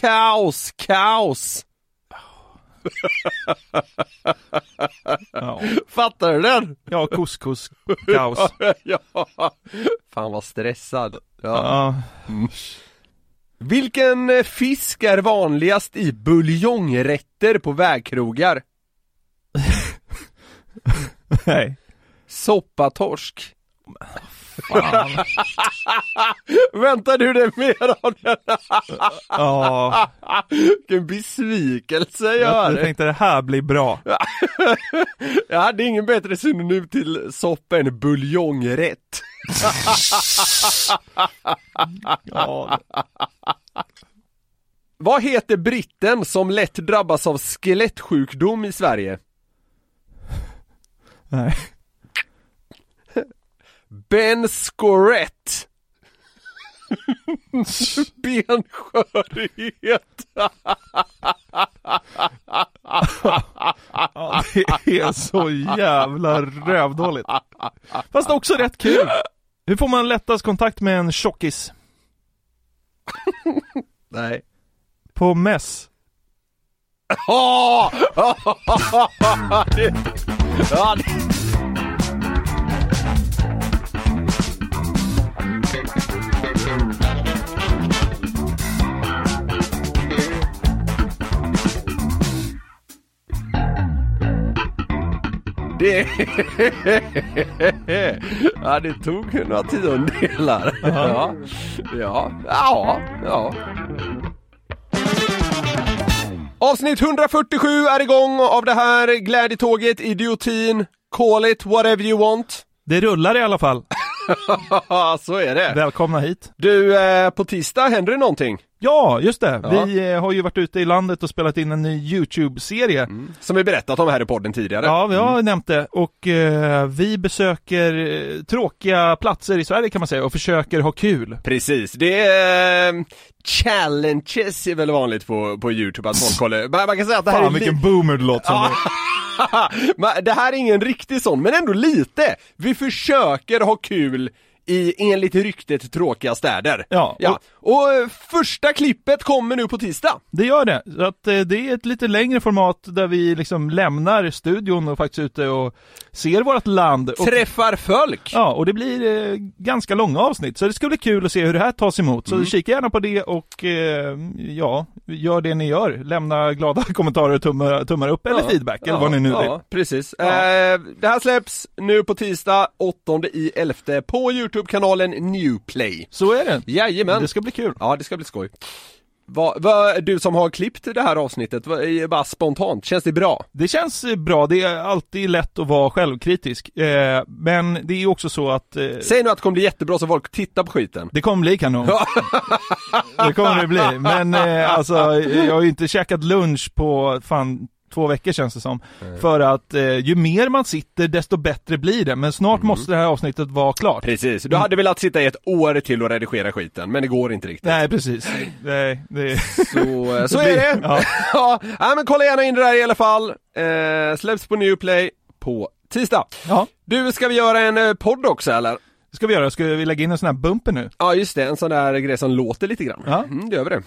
kaos, kaos. Ja, Fattar du den? ja couscous, kaos. ja. Fan vad stressad. Ja. Ja, Vilken eh, fisk är vanligast i buljongrätter på vägkrogar? nej. Soppatorsk. Fan. Väntar du dig mer av den? Ja, Vilken besvikelse jag jag hör. tänkte det här blir bra. Jag hade ingen bättre synonym till soppa än buljongrätt. Ja, Vad heter britten som lätt drabbas av skelettsjukdom i Sverige? nej. Ben Scorett. Benskörhet. Ja, det är så jävla rövdåligt. Fast också rätt kul. Hur får man lättast kontakt med en tjockis? Nej. På mäss. Ja! Det- ja, det- tog några tiondelar. Ja, ja, ja, ja. Avsnitt 147 är igång av det här glädjetåget, idiotin, call it whatever you want. Det rullar i alla fall. Så är det. Välkomna hit. Du, eh, på tisdag händer det någonting. Ja, just det. Ja. Vi eh, har ju varit ute i landet och spelat in en ny YouTube-serie. Som vi berättat om här i podden tidigare. Ja, vi har nämnt det. Och eh, vi besöker eh, tråkiga platser i Sverige kan man säga och försöker ha kul. Precis, det är eh, challenges är väl vanligt på, på Youtube att folk kollar. Man, man kan säga att det här Fan är li- vilken boomer det låter som. Det här är ingen riktig sån, men ändå lite. Vi försöker ha kul i enligt ryktet tråkiga städer. Ja, ja. Och eh, första klippet kommer nu på tisdag. Det gör det. Så att eh, det är ett lite längre format där vi liksom lämnar studion och faktiskt ute och ser vårt land. Och, Träffar folk. ja, och det blir eh, ganska långa avsnitt. Så det ska bli kul att se hur det här tas emot. Mm. Så kika gärna på det och eh, ja, gör det ni gör. Lämna glada kommentarer, tummar, tummar upp eller feedback eller vad ni nu vill. Ja, precis. Eh, det här släpps nu på tisdag, 8 i 11 på Youtube-kanalen Newplay. Så är det. Jajamän. Det ska bli kul. Ja, det ska bli skoj. Vad, vad, du som har klippt det här avsnittet, är bara spontant, känns det bra? Det känns eh, bra, det är alltid lätt att vara självkritisk. Eh, men det är också så att eh, Säg nu att det kommer bli jättebra så folk tittar på skiten. det kommer bli kanon. det kommer det bli. Men eh, alltså, jag har ju inte käkat lunch på fan två veckor känns det som. För att eh, ju mer man sitter desto bättre blir det. Men snart måste det här avsnittet vara klart. Precis, du hade velat sitta i ett år till och redigera skiten, men det går inte riktigt. Nej precis. Nej, det... Så, eh, så är det! Ja. Ja. ja, men kolla gärna in det där i alla fall. Eh, släpps på Newplay på tisdag. ja, Du, ska vi göra en eh, podd också eller? det ska vi göra. Ska vi lägga in en sån här bumper nu? Ja just det, en sån där grej som låter lite grann. Ja. Mm, det gör vi det.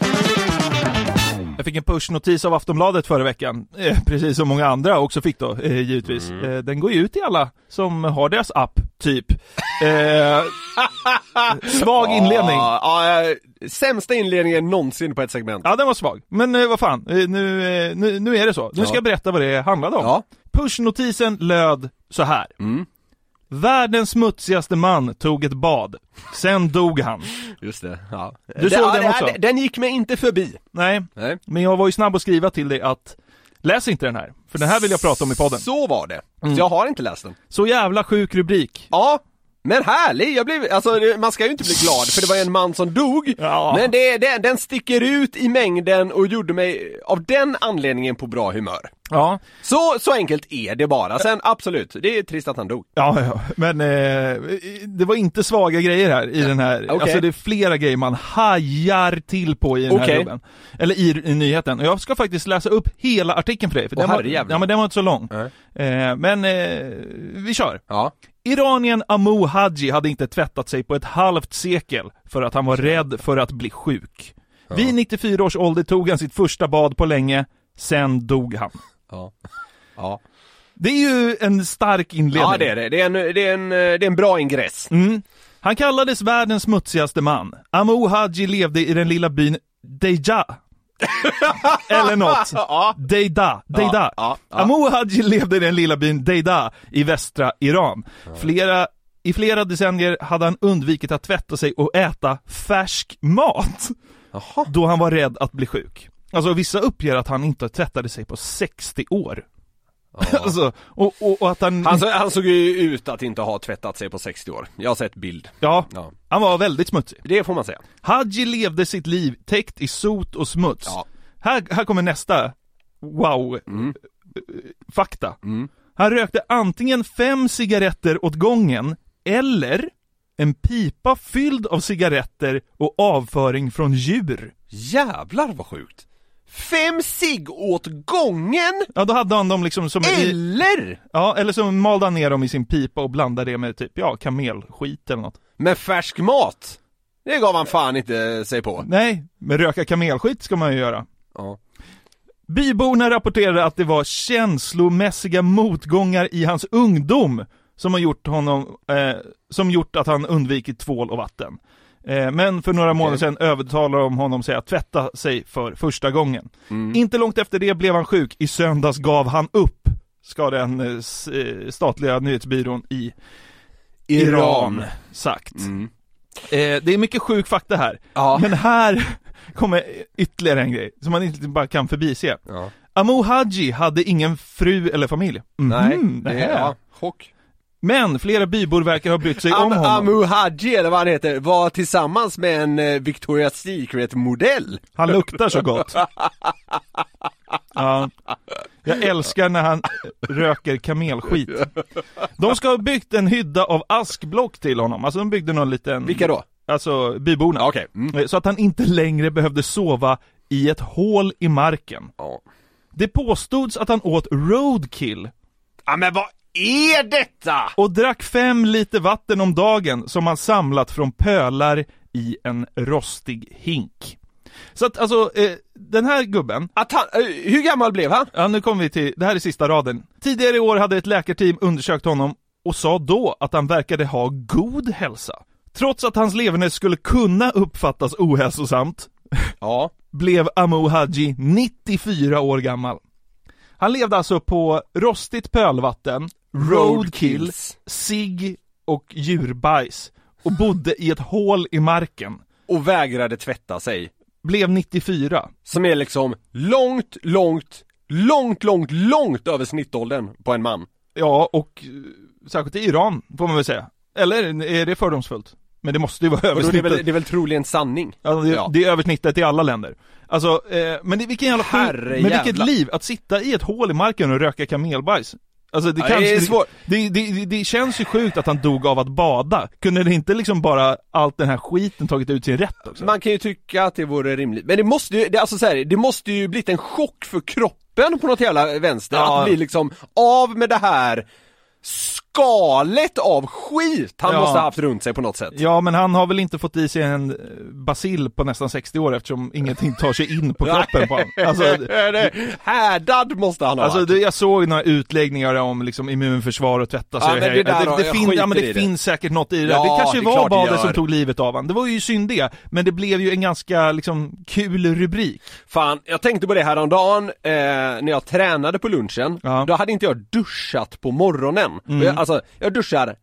Jag fick en pushnotis av Aftonbladet förra veckan, eh, precis som många andra också fick då, eh, givetvis. Eh, den går ju ut till alla som har deras app, typ. Eh, svag inledning. Ja, eh, sämsta inledningen någonsin på ett segment. Ja, den var svag. Men eh, vad fan, nu, nu, nu är det så. Nu ska Ja. jag berätta vad det handlade om. Ja. Pushnotisen löd så här. Mm. Världens smutsigaste man tog ett bad. Sen dog han. Just det, ja. Du såg den ja, också? Den, den gick mig inte förbi. Nej, Nej. men jag var ju snabb att skriva till dig att läs inte den här. För den här vill jag prata om i podden. Så var det. Mm. Jag har inte läst den. Så jävla sjuk rubrik. Ja, men härlig! Jag blev, alltså det- man ska ju inte bli glad för det var en man som dog, Ja. men det, det, den sticker ut i mängden och gjorde mig av den anledningen på bra humör. Ja, Så, så enkelt är det bara. Sen absolut, det är trist att han dog. ja, ja. men eh, det var inte svaga grejer här i den här. Okej. Alltså det är flera grejer man hajar till på i den här Okej. gubben. Eller i, i nyheten. Och jag ska faktiskt läsa upp hela artikeln för dig. För Åh, den, var, ja, men den var inte så lång. Nej. Eh, men eh, vi kör. Ja. Iranien Amu Haji hade inte tvättat sig på ett halvt sekel för att han var rädd för att bli sjuk. Vid 94 års ålder tog han sitt första bad på länge, sen dog han. Ja. Ja. Det är ju en stark inledning. ja, det är det. Det är en, det är en, det är en bra ingress. Mm. Han kallades världens smutsigaste man. Amu Haji levde i den lilla byn Deja. Eller något. Ja. Deida, Deida. ja, ja. Amu Haji levde i den lilla byn Deida i västra Iran. Flera, I flera decennier hade han undvikit att tvätta sig och äta färsk mat. Då han var rädd att bli sjuk. Alltså vissa uppger att han inte tvättade sig på 60 år. alltså, och, och, och att han... Han, så, han såg ju ut att inte ha tvättat sig på 60 år. Jag har sett bild. ja, Ja. han var väldigt smutsig. Det får man säga. Haji levde sitt liv täckt i sot och smuts. Ja. Här, här kommer nästa wow Mm. fakta. Mm. Han rökte antingen fem cigaretter åt gången eller en pipa fylld av cigaretter och avföring från djur. Jävlar vad sjukt! Fem cigg åt gången! Ja, då hade han dem liksom som i, Eller? ja, eller så malde han ner dem i sin pipa och blandade det med typ, ja, kamelskit eller något. Men färsk mat? Det gav han fan inte sig på. Nej, men röka kamelskit ska man ju göra. Ja. Byborna rapporterade att det var känslomässiga motgångar i hans ungdom som har gjort honom, eh, som gjort att han undvikit tvål och vatten. Eh, men för några månader sedan övertalade de honom sig att tvätta sig för första gången. Inte långt efter det blev han sjuk, i söndags gav han upp, ska den eh, eh, statliga nyhetsbyrån i Iran, sagt. Eh, det är mycket sjuk fakta här, Ja. men här kommer ytterligare en grej som man inte bara kan förbise. Ja. Amu Haji hade ingen fru eller familj. Nej, Mhm, det är, ja, chock. Men flera bybor verkar ha brytt sig om honom. Amu Haji, eller vad han heter, var tillsammans med en eh, Victoria's Secret-modell. Han luktar så gott. Ja. Jag älskar när han röker kamelskit. De ska ha byggt en hydda av askblock till honom. Alltså de byggde någon liten... Vilka då? Alltså byborna. Okej. Mm. Eh, Så att han inte längre behövde sova i ett hål i marken. Ja. Det påstods att han åt roadkill ja, men vad är detta? och drack fem liter vatten om dagen som han samlat från pölar i en rostig hink. Så att alltså, eh, den här gubben, Att han, eh, hur gammal blev han? ja nu kommer vi till, det här är sista raden. Tidigare i år hade ett läkarteam undersökt honom och sa då att han verkade ha god hälsa. Trots att hans leverne skulle kunna uppfattas ohälsosamt, Ja. blev Amu Haji 94 år gammal. Han levde alltså på rostigt pölvatten, roadkill, Roadkills. cigg och djurbajs och bodde i ett hål i marken. Och vägrade tvätta sig. Blev 94. Som är liksom långt, långt, långt, långt, långt över snittåldern på en man. Ja, och eh, särskilt i Iran får man väl säga. Eller är det fördomsfullt? Men det måste ju vara över det, snittet. väl, det är väl troligen sanning? Ja, det, Ja. det är över snittet i alla länder. Alltså, eh, men det, vilken jävla Herre Men vilket liv, att sitta i ett hål i marken och röka kamelbajs. Alltså det Ja, kanske, det är svårt. det, det, det, känns ju sjukt att han dog av att bada. Kunde det inte liksom bara allt den här skiten tagit ut sin rätt också? Man kan ju tycka att det vore rimligt, men det måste ju, det, alltså så här, det måste ju blivit en chock för kroppen på något jävla vänster, Ja. att bli liksom av med det här skalet av skit han Ja. måste ha haft runt sig på något sätt. Ja, men han har väl inte fått i sig en eh, bacill på nästan 60 år eftersom ingenting tar sig in på kroppen på honom. Alltså, Härdad måste han ha Alltså det, jag såg några utläggningar om liksom immunförsvar och tvätta sig Ja, men det där det, det, fin, ja, men det det. finns säkert något i det Ja. Det kanske det var badet som tog livet av han. Det var ju synd det. Men det blev ju en ganska liksom kul rubrik. Fan, jag tänkte på det här om dagen eh, när jag tränade på lunchen. Ja. Mm. Då hade inte jag duschat på morgonen. Och Jag, alltså, jag duschar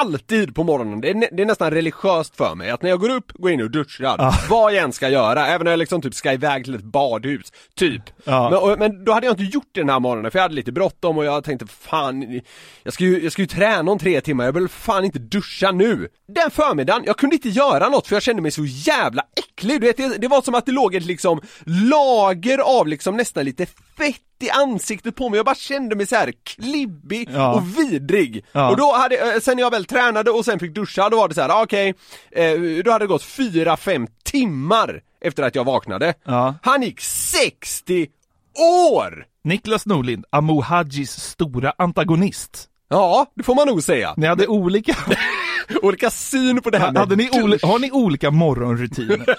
alltid på morgonen. Det är, det är nästan religiöst för mig att när jag går upp, går in och duschar. Vad jag än ska göra, även när jag liksom typ ska iväg till ett badhus, typ. Ja. Men, och, men då hade jag inte gjort det den här morgonen för jag hade lite bråttom och jag tänkte fan, jag ska ju, jag ska ju träna om tre timmar, jag vill fan inte duscha nu. Den förmiddagen, jag kunde inte göra något för jag kände mig så jävla äcklig. Du vet, det, det var som att det låg ett liksom lager av liksom nästan lite fett i ansiktet på mig, jag bara kände mig så här klibbig Ja. och vidrig. Ja. Och då hade, eh, sen jag väl tränade och sen fick duscha, då var det så här, okej, eh, då hade det gått 4-5 timmar efter att jag vaknade. Ja. Han gick 60 år! Niklas Norlind, Amo Hajis stora antagonist. Ja, det får man nog säga. Ni hade olika, Olika syn på det här med hade ni har ni olika morgonrutiner?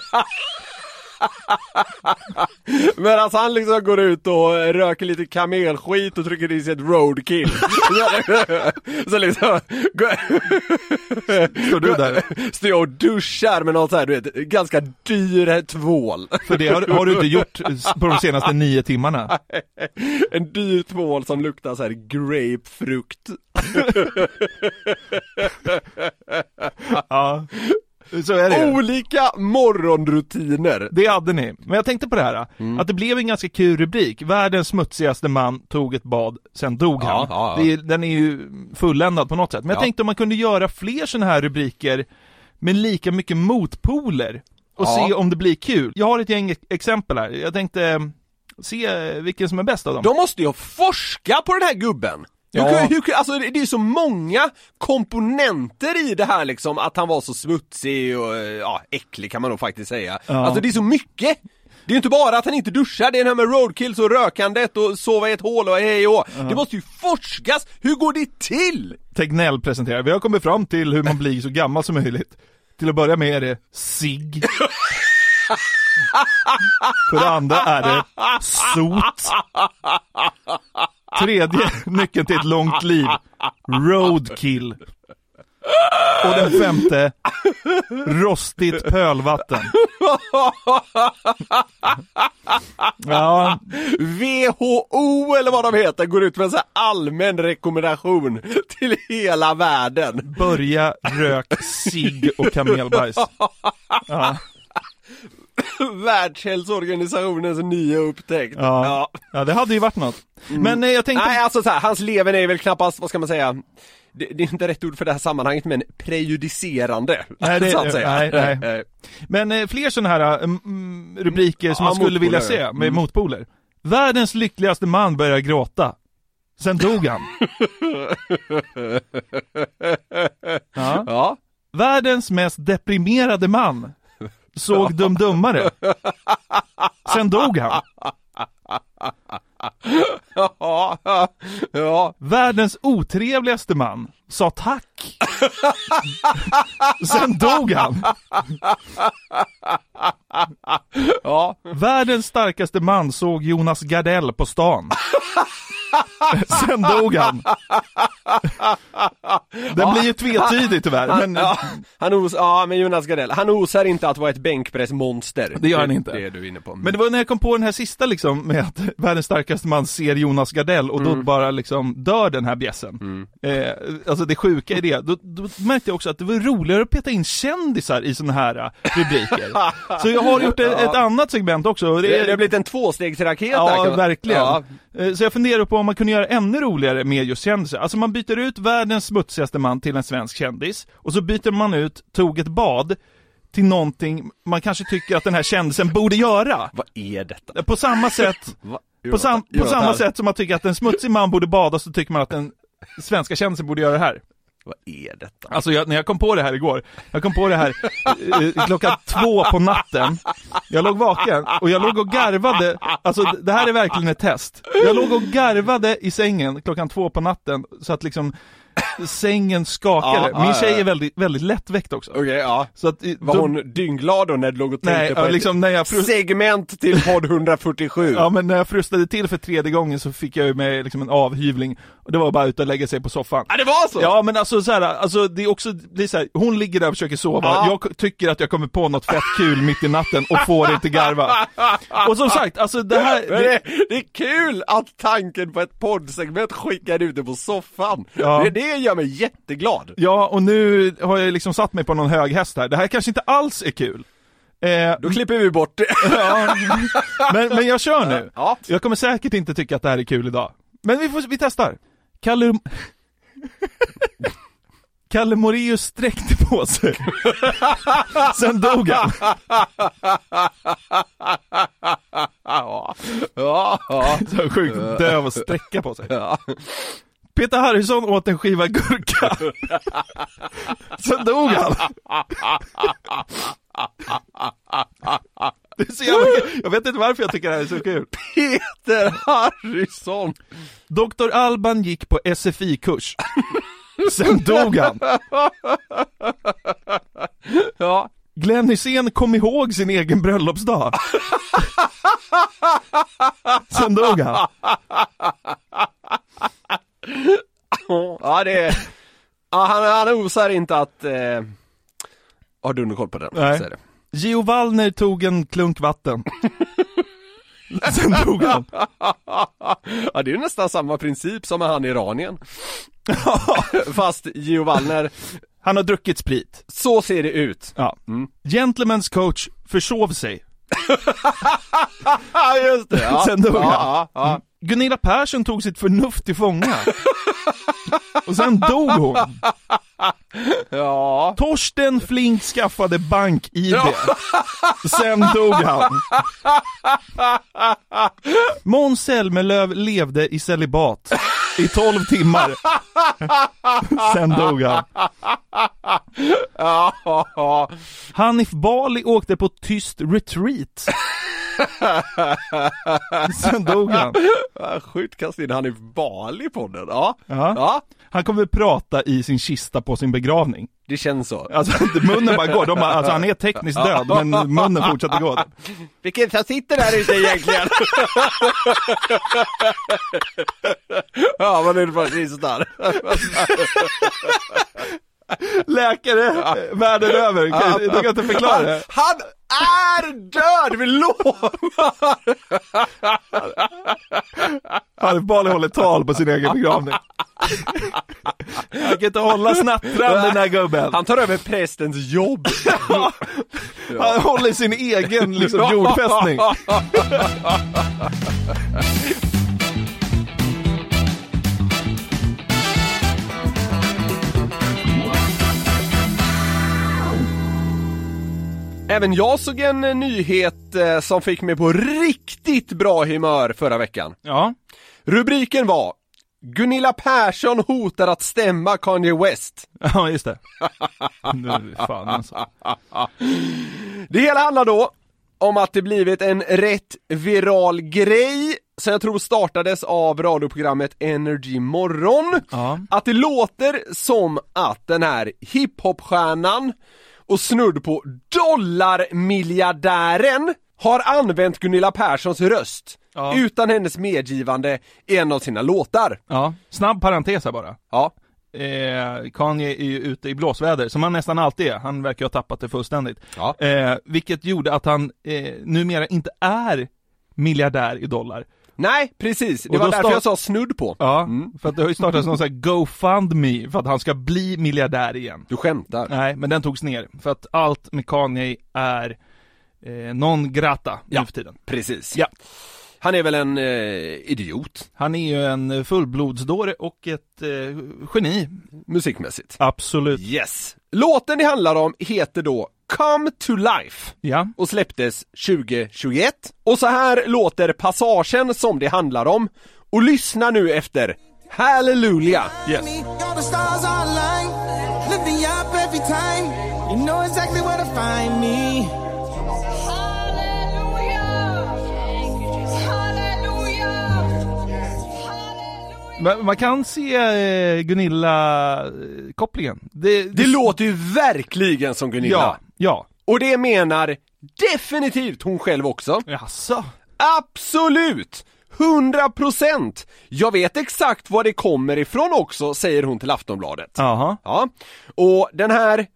Men alltså han liksom går ut och röker lite kamelskit och trycker i sig ett roadkill. så liksom, Står du där? står jag och duschar med något så här, du vet, ganska dyr tvål. För det har, har du inte gjort på de senaste nio timmarna. En dyr tvål som luktar så här grapefrukt. Ja, så är det. Olika morgonrutiner. Det hade ni. Men jag tänkte på det här, Mm. att det blev en ganska kul rubrik. Världens smutsigaste man tog ett bad, sen dog Ja, han. ja, ja. Det är, den är ju fulländad på något sätt. Men jag Ja. tänkte om man kunde göra fler sådana här rubriker med lika mycket motpoler och se om det blir kul. Jag har ett gäng ex- exempel här. Jag tänkte eh, se eh, vilken som är bäst av dem. De måste ju forska på den här gubben. Ja. hur, hur, alltså det är så många komponenter i det här liksom, att han var så smutsig och eh, ja, äcklig kan man nog faktiskt säga. Ja. Alltså det är så mycket! Det är inte bara att han inte duschar, det är det här med roadkills och rökandet och sova i ett hål och hej och Det måste ju forskas! Hur går det till? Tegnell presenterar. Vi har kommit fram till hur man blir så gammal som möjligt. Till att börja med är det SIG. För det andra är det SOT. Tredje nyckeln till ett långt liv. Roadkill. Och den femte, rostigt pölvatten. Ja, WHO eller vad de heter går ut med en allmän rekommendation till hela världen. börja rök cigg och kamelbajs. Ja, Världshälsoorganisationens nya upptäckt. ja. ja, det hade ju varit något. Men eh, jag tänkte... Nej alltså så här, hans leven är väl knappast, vad ska man säga det, det är inte rätt ord för det här sammanhanget men prejudicerande. Nej, det- så att säga. nej, nej. Eh, Men eh, fler sådana här mm, mm, rubriker som Ja, man skulle vilja motpoler. se med Mm. motpoler. Världens lyckligaste man börjar gråta. Sen dog han. ja. Ja. Världens mest deprimerade man såg Dum Dummare. Sen dog han. Ja, ja. Världens otrevligaste man sa tack. Sen dog han. ja. Världens starkaste man såg Jonas Gardell på stan. Sen dog han. Den blir ju tvetydig tyvärr, men ja. Han os, ja men Jonas Gardell, han osar inte att vara ett bänkpressmonster. Det gör han inte. Det är du inne på. Men det var när jag kom på den här sista liksom med att världens starkaste man ser Jonas Gardell och då bara liksom dör den här bjässen. Eh, alltså det sjuka i det, då, då märkte jag också att det var roligare att peta in kändisar i sådana här eh, rubriker. Så jag har gjort ett, ett annat segment också. det, Det, det har blivit en tvåstegsraket Ja, kan verkligen. Ja. Eh, Så jag funderar på om man kunde göra ännu roligare med just kändisar. Alltså man byter ut världens smutsigaste man till en svensk kändis, och så byter man ut tog ett bad till någonting man kanske tycker att den här kändisen borde göra. Vad är detta? På samma sätt, på, sam, på samma sätt som man tycker att en smutsig man borde bada så tycker man att den svenska kändisen borde göra det här. Vad är detta? Alltså jag, när jag kom på det här igår, jag kom på det här eh, klockan två på natten. Jag låg vaken och jag låg och garvade, alltså det här är verkligen ett test. Jag låg och garvade i sängen klockan två på natten så att liksom sängen skakade. Ja, Min ja, tjej ja. är väldigt, väldigt lättväckt också. Okej, ja. Så att, eh, Var då- hon dyngglad då när du låg och tänkte Nej, på ja, ett liksom när jag frus- segment till podd 147? Ja men när jag frustade till för tredje gången så fick jag ju med liksom en avhyvling och det var bara ut och lägga sig på soffan. Ah, det var så? Ja men alltså så här, alltså det är också, det är så här, hon ligger där och försöker sova, Ja. jag tycker att jag kommer på något fett kul mitt i natten och får inte garva. Och som sagt, alltså det här, det, det, det är kul att tanken på ett poddsegment skickar ut det på soffan. Ja. Det, det gör mig jätteglad. ja och nu har jag liksom satt mig på någon hög häst här, det här kanske inte alls är kul. Eh, Då klipper vi bort det. ja, men, men jag kör nu. Ja. Jag kommer säkert inte tycka att det här är kul idag. Men vi, får, vi testar. Kalle... Kalle Moraeus sträckte på sig. Sen dog han. Ja, ja. Så sjukt döv och sträcka på sig. ja. Peter Harrison åt en skiva gurka. Sen dog han. Det är så jävla kul. Jag vet inte varför jag tycker det här är så kul. Peter Harrison. Dr. Alban gick på SFI-kurs. Sen dog han. Ja. Glenn Hysén kom ihåg sin egen bröllopsdag. Sen dog han. Ja, det är... Ja, han, han osar inte att... Eh... Har du någon koll på den? Nej. Gio Wallner tog en klunk vatten. Sen dog han. Ja, det är ju nästan samma princip som med han iranien. Fast Gio Wallner, Han har druckit sprit. så ser det ut. Ja. Gentlemen's coach försov sig. Ja, just det. Ja. Sen dog han. ja, ja, ja. Gunilla Persson tog sitt förnuft till fånga. Och sen dog hon. ja. Torsten Flink skaffade bank-id. Sen dog han. Måns Zelmerlöw levde i celibat i 12 timmar. Sen dog han. Ja, ja, ja. Hanif Bali åkte på tyst retreat. Sen dog han. Sjukt kasta in han i Bali på den. Ja. Ja. ja, Han kommer prata i sin kista på sin begravning. det känns så. Alltså munnen bara går, De bara, alltså han är tekniskt död men munnen fortsätter gå. Vilken som sitter där ute egentligen? ja, det är precis där. Läkare världen över, kan, du kan inte förklara det. Han är död, vi lovar! Hanif Bali håller tal på sin egen begravning. Han kan inte hålla snattran den här gubben. Han tar över prästens jobb. Han håller sin egen liksom, jordfästning. Även jag såg en eh, nyhet eh, som fick mig på riktigt bra humör förra veckan. Ja. Rubriken var Gunilla Persson hotar att stämma Kanye West. Ja, just det. Nu, fan alltså. Det hela handlar då om att det blivit en rätt viral grej som jag tror startades av radioprogrammet Energy Morgon. Ja. Att det låter som att den här hiphopstjärnan och snudd på dollarmiljardären har använt Gunilla Perssons röst Ja. utan hennes medgivande i en av sina låtar. Ja, snabb parentes här bara. Ja, Eh, Kanye är ju ute i blåsväder, som han nästan alltid är. Han verkar ha tappat det fullständigt. Ja. Eh, vilket gjorde att han eh, numera inte är miljardär i dollar. Nej precis, det Och var därför jag sa snudd på. Ja, Mm. för att det har ju startats någon sån här GoFundMe för att han ska bli miljardär igen. Du skämtar. Nej, men den togs ner. För att allt med Kanye är eh, non grata nu Ja. för tiden. Precis. Ja. Han är väl en eh, idiot, Han är ju en fullblodsdåre och ett eh, geni. musikmässigt. Absolut. Yes. Låten det handlar om heter då Come to Life Ja. och släpptes 2021. Och så här låter passagen som det handlar om. Och lyssna nu efter Hallelujah! Yes. Man kan se eh, Gunilla-kopplingen. Det, Det låter ju verkligen som Gunilla. Ja, ja. Och det menar definitivt hon själv också. Jaså? Absolut! 100 procent! Jag vet exakt var det kommer ifrån också, säger hon till Aftonbladet. Jaha. Ja, och den här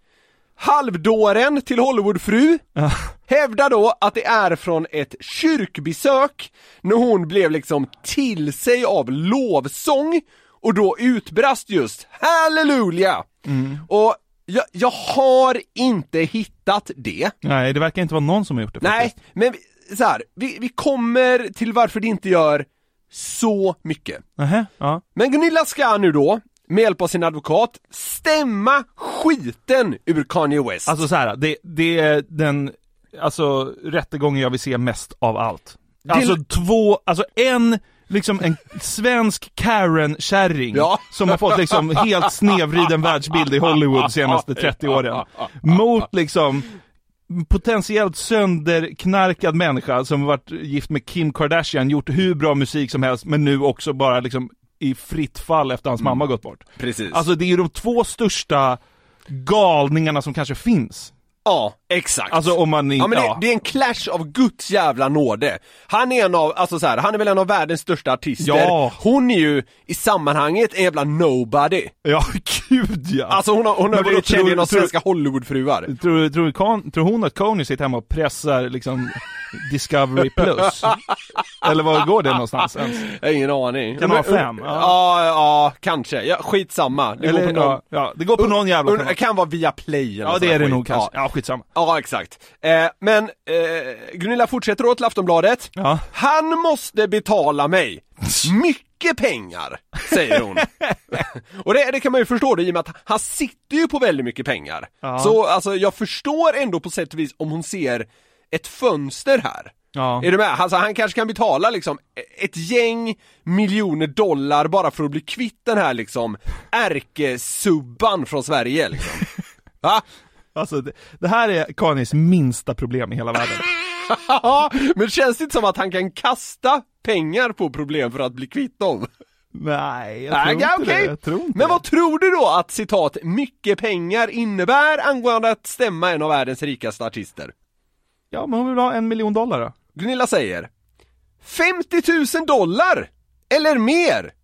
halvdåren till Hollywoodfru Ja. hävdar då att det är från ett kyrkbesök när hon blev liksom till sig av lovsång och då utbrast just halleluja! Och jag, jag har inte hittat det. Nej, det verkar inte vara någon som har gjort det Nej, faktiskt. men vi, så här, vi, vi kommer till varför det inte gör så mycket. Nähä, ja. Men Gunilla ska nu då, med hjälp av sin advokat, stämma skiten ur Kanye West. Alltså så här, det, det är den, alltså rättegången jag vill se mest av allt. Alltså två, alltså en, liksom en svensk Karen-kärring Ja. som har fått liksom helt snevriden världsbild i Hollywood de senaste 30 åren. Mot liksom potentiellt sönderknarkad människa som varit gift med Kim Kardashian, gjort hur bra musik som helst men nu också bara liksom i fritt fall efter hans mamma gått bort. Precis. Alltså det är ju de två största galningarna som kanske finns. Ja, exakt. Alltså om man inte, Ja men det, det är en clash av Guds jävla nåde. Han är en av, alltså så här, han är väl en av världens största artister. Ja. Hon är ju i sammanhanget en jävla nobody. Ja, gud ja! Alltså hon har, hon har blivit känd tror- genom tror- svenska Hollywoodfruar. Tror, tror, Con, tror hon att Coney sitter hemma och pressar liksom Discovery Plus? Eller var går det någonstans ens? Jag har ingen aning. Kanal Men- fem, ja. Ja, ja, kanske. Ja, skitsamma. Det Eller, går på någon... ja, det går på någon jävla kanal. kan vara via play eller Ja det är det nog kanske. Ja, skitsamma. ja exakt. Eh, men eh, Gunilla fortsätter då till Aftonbladet. Ja. Han måste betala mig mycket pengar, säger hon. och det, det kan man ju förstå det i och med att han sitter ju på väldigt mycket pengar. Ja. Så alltså jag förstår ändå på sätt och vis om hon ser ett fönster här. Ja. Är du med? Alltså han kanske kan betala liksom ett gäng miljoner dollar bara för att bli kvitt den här liksom ärkesubban från Sverige liksom. Va? Alltså det, det här är Kanyes minsta problem i hela världen. Ja, men känns det inte som att han kan kasta pengar på problem för att bli kvitt dem? Nej, jag Nej, tror ja, inte okej. det. Jag tror inte Men vad det. tror du då att citat mycket pengar innebär angående att stämma en av världens rikaste artister? Ja, men hon vill ha en miljon dollar då? Gunilla säger 50 000 dollar! Eller mer!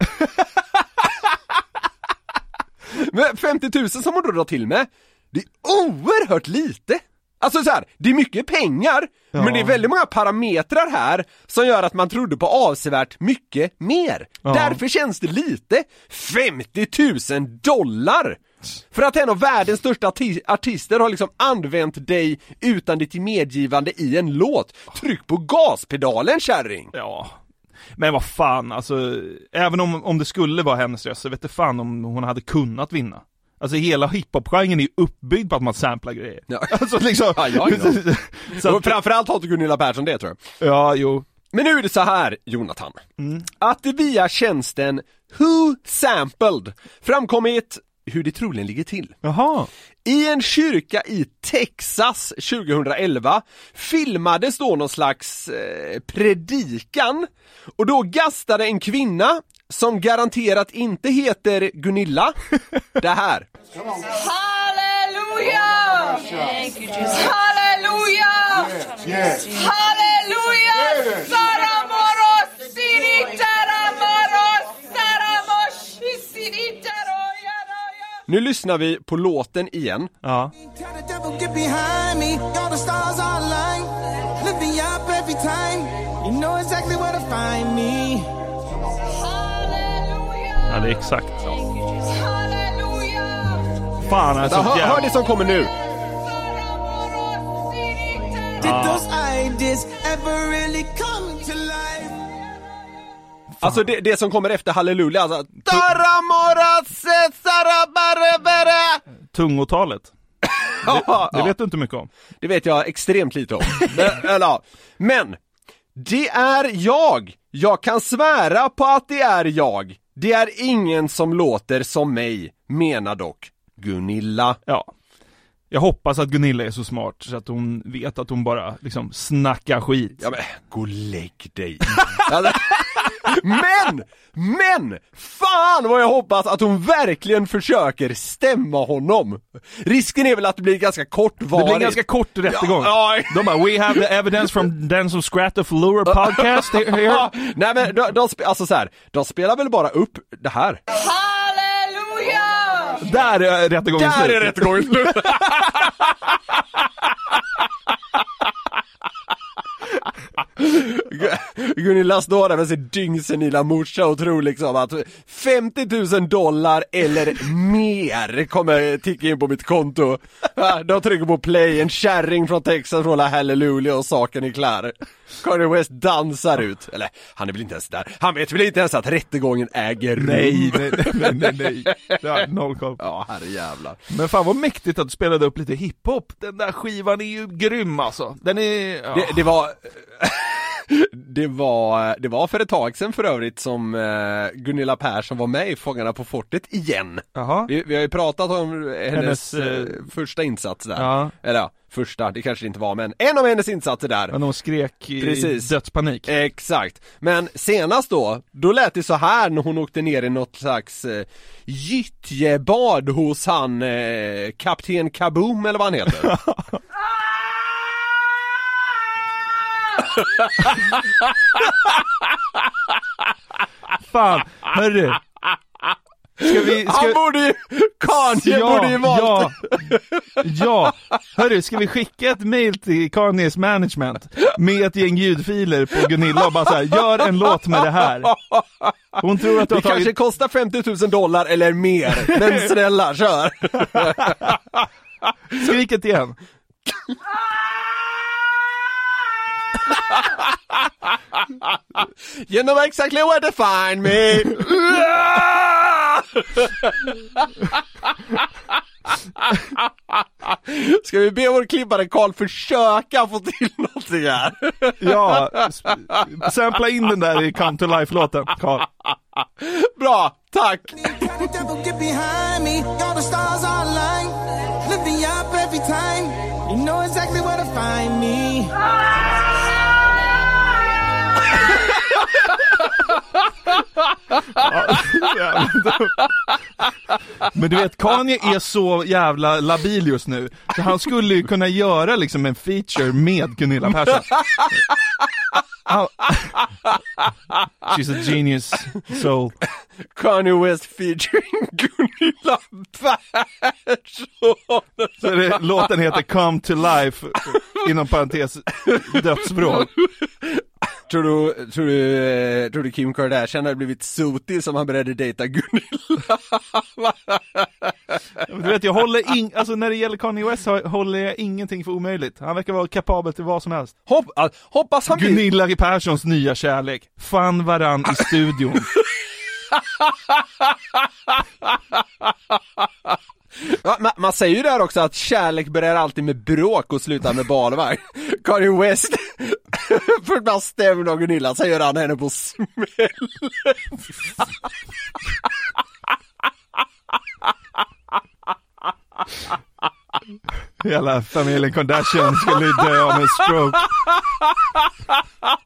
Men 50 000 som hon då drar till med, det är oerhört lite! Alltså så här, det är mycket pengar, Ja. men det är väldigt många parametrar här som gör att man trodde på avsevärt mycket mer. Ja. Därför känns det lite. 50 000 dollar! För att en av världens största arti- artister har liksom använt dig utan ditt medgivande i en låt. Tryck på gaspedalen kärring! Ja. Men vad fan, alltså, även om, om det skulle vara hennes röst så vet fan om hon hade kunnat vinna. Alltså hela hiphop-genren är ju uppbyggd på att man samplar grejer. Ja. Alltså liksom... Ja, ja, ja. så att, framförallt hatar Gunilla Persson det tror jag. ja, jo. Men nu är det så här, Jonathan. Mm. Att det via tjänsten Who Sampled framkommit hur det troligen ligger till. Jaha. I en kyrka i Texas 2011 filmades då någon slags eh, predikan och då gastade en kvinna som garanterat inte heter Gunilla det här. Hallelujah! Yes. Hallelujah! Saramoros siritaramoro saramos siritaroyaraya. Nu lyssnar vi på låten igen. Ja. Ja, det är exakt så. Hallelujah! Fan alltså, Hör, hör det som kommer nu. Life? Alltså det, det som kommer efter halleluja, alltså Tungotalet. Ja, Det vet du inte mycket om. Det vet jag extremt lite om. Men, eller, ja. Men, det är jag! Jag kan svära på att det är jag. Det är ingen som låter som mig, menar dock Gunilla. Ja. Jag hoppas att Gunilla är så smart så att hon vet att hon bara liksom snackar skit. Ja men, gå och lägg dig. Men! Men! Fan vad jag hoppas att hon verkligen försöker stämma honom! Risken är väl att det blir ganska kortvarigt. Det blir ganska kort rättegång. Ja, ja. De bara, we have the evidence from den som Scrat of Lure podcast here. Ja, nej men de, de, alltså så här, de spelar väl bara upp det här. Där är rättegången Där slut. är rättegången slut! Gunilla står där med sin dyngsenila morsa och tror liksom att 50 000 dollar eller mer kommer ticka in på mitt konto. Ja, De trycker på play, en kärring från Texas från Hallelujah och saken är klar. Kanye West dansar ut, eller han är väl inte ens där, han vet väl inte ens att rättegången äger rum. Nej, nej, nej, nej, nej. Jag noll koll. Ja, herrejävlar. Men fan vad mäktigt att du spelade upp lite hiphop. Den där skivan är ju grym alltså. Den är... Ja. Det, det var Det var, det var för ett tag sedan för övrigt som eh, Gunilla Persson var med i Fångarna på fortet igen. Vi, vi har ju pratat om hennes, Hennes, eh, eh, första insats där. Ja. Eller ja, första, det kanske det inte var men en av hennes insatser där. Men de skrek i Precis. dödspanik. Exakt. Men senast då, då lät det så här när hon åkte ner i något slags eh, gyttjebad hos han eh, Kapten Kaboom eller vad han heter. Fan, hörru. Ska vi... Ska... Han borde ju, Kanye borde ju valt ja, ja. Hörru, ska vi skicka ett mail till Kanyes management med ett gäng ljudfiler på Gunilla och bara så här, gör en låt med det här. Hon tror att du Det har tagit... kanske kostar 50 000 dollar eller mer, men snälla kör! Skrik ett igen. You know exactly where to find me! Ska vi be vår klippare Karl försöka få till någonting här? Ja, sampla in den där i Come to Life-låten, Carl. Bra, tack! Men du vet, Kanye är så jävla labil just nu, så han skulle ju kunna göra liksom en feature med Gunilla Persson. She's a genius soul. Kanye West featuring Gunilla Persson! Så det, låten heter Come to Life, inom parentes, dödsvrål. Tror du, tror du, eh, tror du Kim Kardashian hade blivit sotig som han började dejta Gunilla? Du vet, jag håller in, alltså när det gäller Kanye West håller jag ingenting för omöjligt. Han verkar vara kapabel till vad som helst. Hopp, ah, hoppas han blir... Gunilla Perssons nya kärlek. Fann varann i studion. Ja, man, man säger ju där också att kärlek börjar alltid med bråk och slutar med barnvagn. Kanye West, för att man stämmer av Gunilla, så gör han henne på smäll. Hela familjen Kardashian skulle dö av en stroke.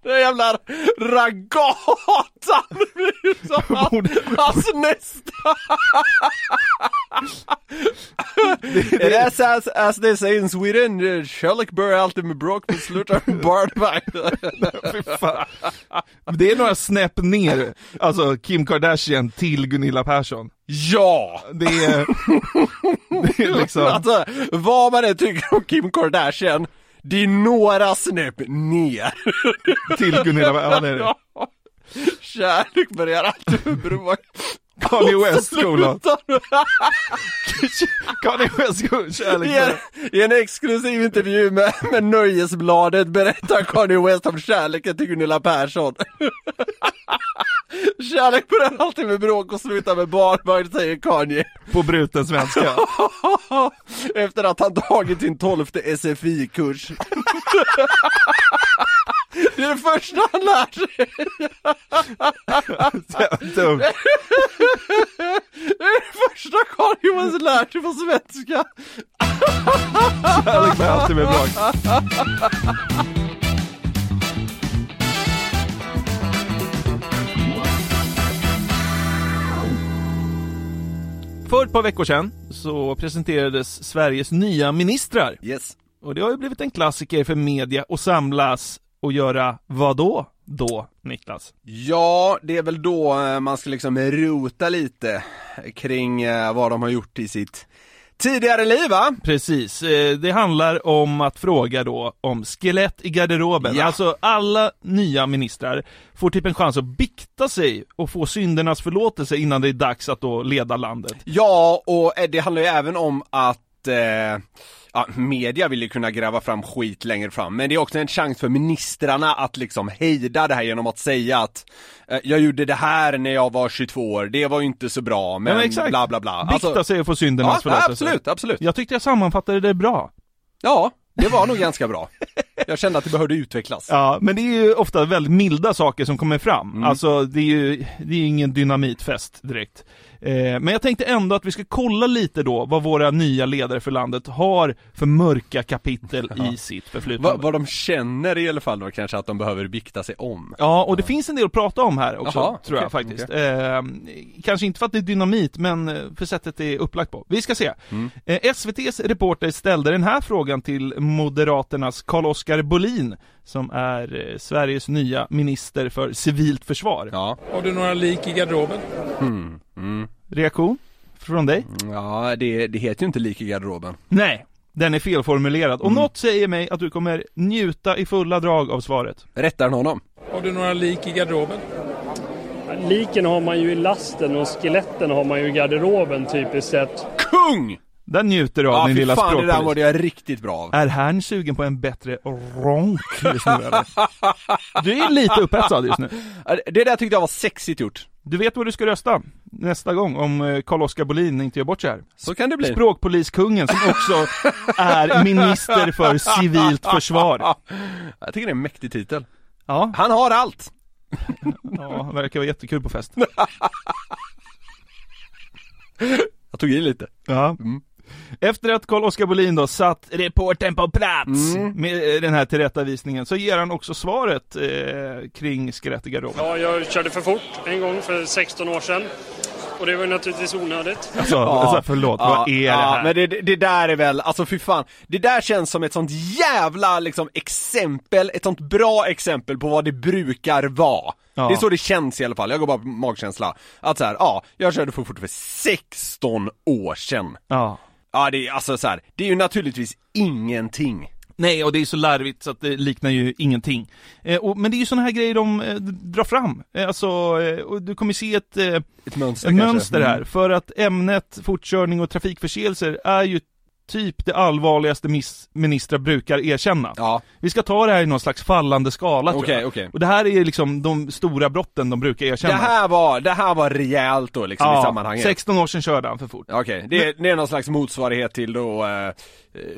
Den jävla ragatan hans nästa. It is as, as they say in Sweden, eh, kärlek börjar alltid med bråk men slutar med barnvagn. Det är några snäpp ner, alltså Kim Kardashian till Gunilla Persson. Ja! Det är, det är liksom, Alltså, vad man än tycker om Kim Kardashian, det är några snäpp ner. till Gunilla Persson. Ja, det är det. Kärlek börjar alltid med bråk. Kanye West med- Kanye West kolon, I kärlek. en, I en exklusiv intervju med, med Nöjesbladet berättar Kanye West om kärleken till Gunilla Persson. Kärlek börjar alltid med bråk och slutar med barnvagn, säger Kanye. På bruten svenska. Efter att han tagit sin tolfte SFI-kurs. Det är det första han lär sig. Dumt. Det är det första Carl Johan lärt sig på svenska. Kärlek med alltid med bra. För ett par veckor sedan så presenterades Sveriges nya ministrar. Yes. Och det har ju blivit en klassiker för media att samlas och göra vad då? Då, Niklas? Ja, det är väl då eh, man ska liksom rota lite kring eh, vad de har gjort i sitt tidigare liv va? Precis, eh, det handlar om att fråga då om skelett i garderoben. Ja. Alltså alla nya ministrar får typ en chans att bikta sig och få syndernas förlåtelse innan det är dags att då leda landet. Ja, och det handlar ju även om att eh, Ja, media vill ju kunna gräva fram skit längre fram, men det är också en chans för ministrarna att liksom hejda det här genom att säga att eh, Jag gjorde det här när jag var 22 år, det var ju inte så bra, men, men exakt. bla bla bla Bikta sig och få syndernas ja, förlåtelse. absolut, absolut. Jag tyckte jag sammanfattade det bra. Ja, det var nog ganska bra. Jag kände att det behövde utvecklas. Ja, men det är ju ofta väldigt milda saker som kommer fram. Mm. Alltså, det är ju det är ingen dynamitfest direkt. Eh, men jag tänkte ändå att vi ska kolla lite då vad våra nya ledare för landet har för mörka kapitel i sitt förflutna. Vad, vad de känner i alla fall då kanske att de behöver bikta sig om. Ja, och det finns en del att prata om här också, Jaha, tror jag faktiskt. Eh, kanske inte för att det är dynamit, men eh, för sättet det är upplagt på. Vi ska se. Mm. Eh, SVT's reporter ställde den här frågan till Moderaternas Carl-Oskar Bolin, som är eh, Sveriges nya minister för civilt försvar. Ja. Har du några lik i garderoben? Mm. Mm. Reaktion från dig? Ja, det, det heter ju inte lik i garderoben. Nej, den är felformulerad. Och Mm. något säger mig att du kommer njuta i fulla drag av svaret. Rättar honom. Har du några lik i garderoben? Liken har man ju i lasten och skeletten har man ju i garderoben typiskt sett. Kung! Den njuter du av Ja, din lilla fan det där språkpolis. det jag riktigt bra av. Är herrn sugen på en bättre ronk just nu eller? Du är lite upphetsad just nu. Ja, Det där tyckte jag var sexigt gjort. Du vet vad du ska rösta nästa gång om eh, Carl-Oskar Bolin inte gör bort sig här. Så kan det bli. Språkpoliskungen som också är minister för civilt försvar. Jag tycker det är en mäktig titel. Ja, Han har allt. ja verkar vara jättekul på fest. Jag tog i lite. Ja. Mm. Efter att Carl-Oskar Bolin då satt reportern på plats Mm. med eh, den här tillrättavisningen så ger han också svaret eh, kring skelett i garderoben. Ja, jag körde för fort en gång för 16 år sedan. Och det var naturligtvis onödigt. Alltså, alltså förlåt, vad är det här? men det, det där är väl, alltså fy fan. Det där känns som ett sånt jävla liksom exempel, ett sånt bra exempel på vad det brukar vara. Ja. Det är så det känns i alla fall, jag går bara på magkänsla. Att så här, ja, jag körde för fort för 16 år sedan. Ja. Ja, det är alltså så här, det är ju naturligtvis ingenting. Nej, och det är så larvigt så att det liknar ju ingenting. Eh, och, men det är ju såna här grejer de eh, drar fram. Eh, alltså, eh, och du kommer se ett, eh, Ett mönster ett mönster här. Mm. För att ämnet fortkörning och trafikförseelser är ju typ det allvarligaste ministrar brukar erkänna. Ja, Vi ska ta det här i någon slags fallande skala tror okej, jag. okej. Och det här är liksom de stora brotten de brukar Det erkänna. här var, det här var rejält då liksom i sammanhanget. 16 år sedan körde han för fort. Okej, det, är- det är någon slags motsvarighet till då eh,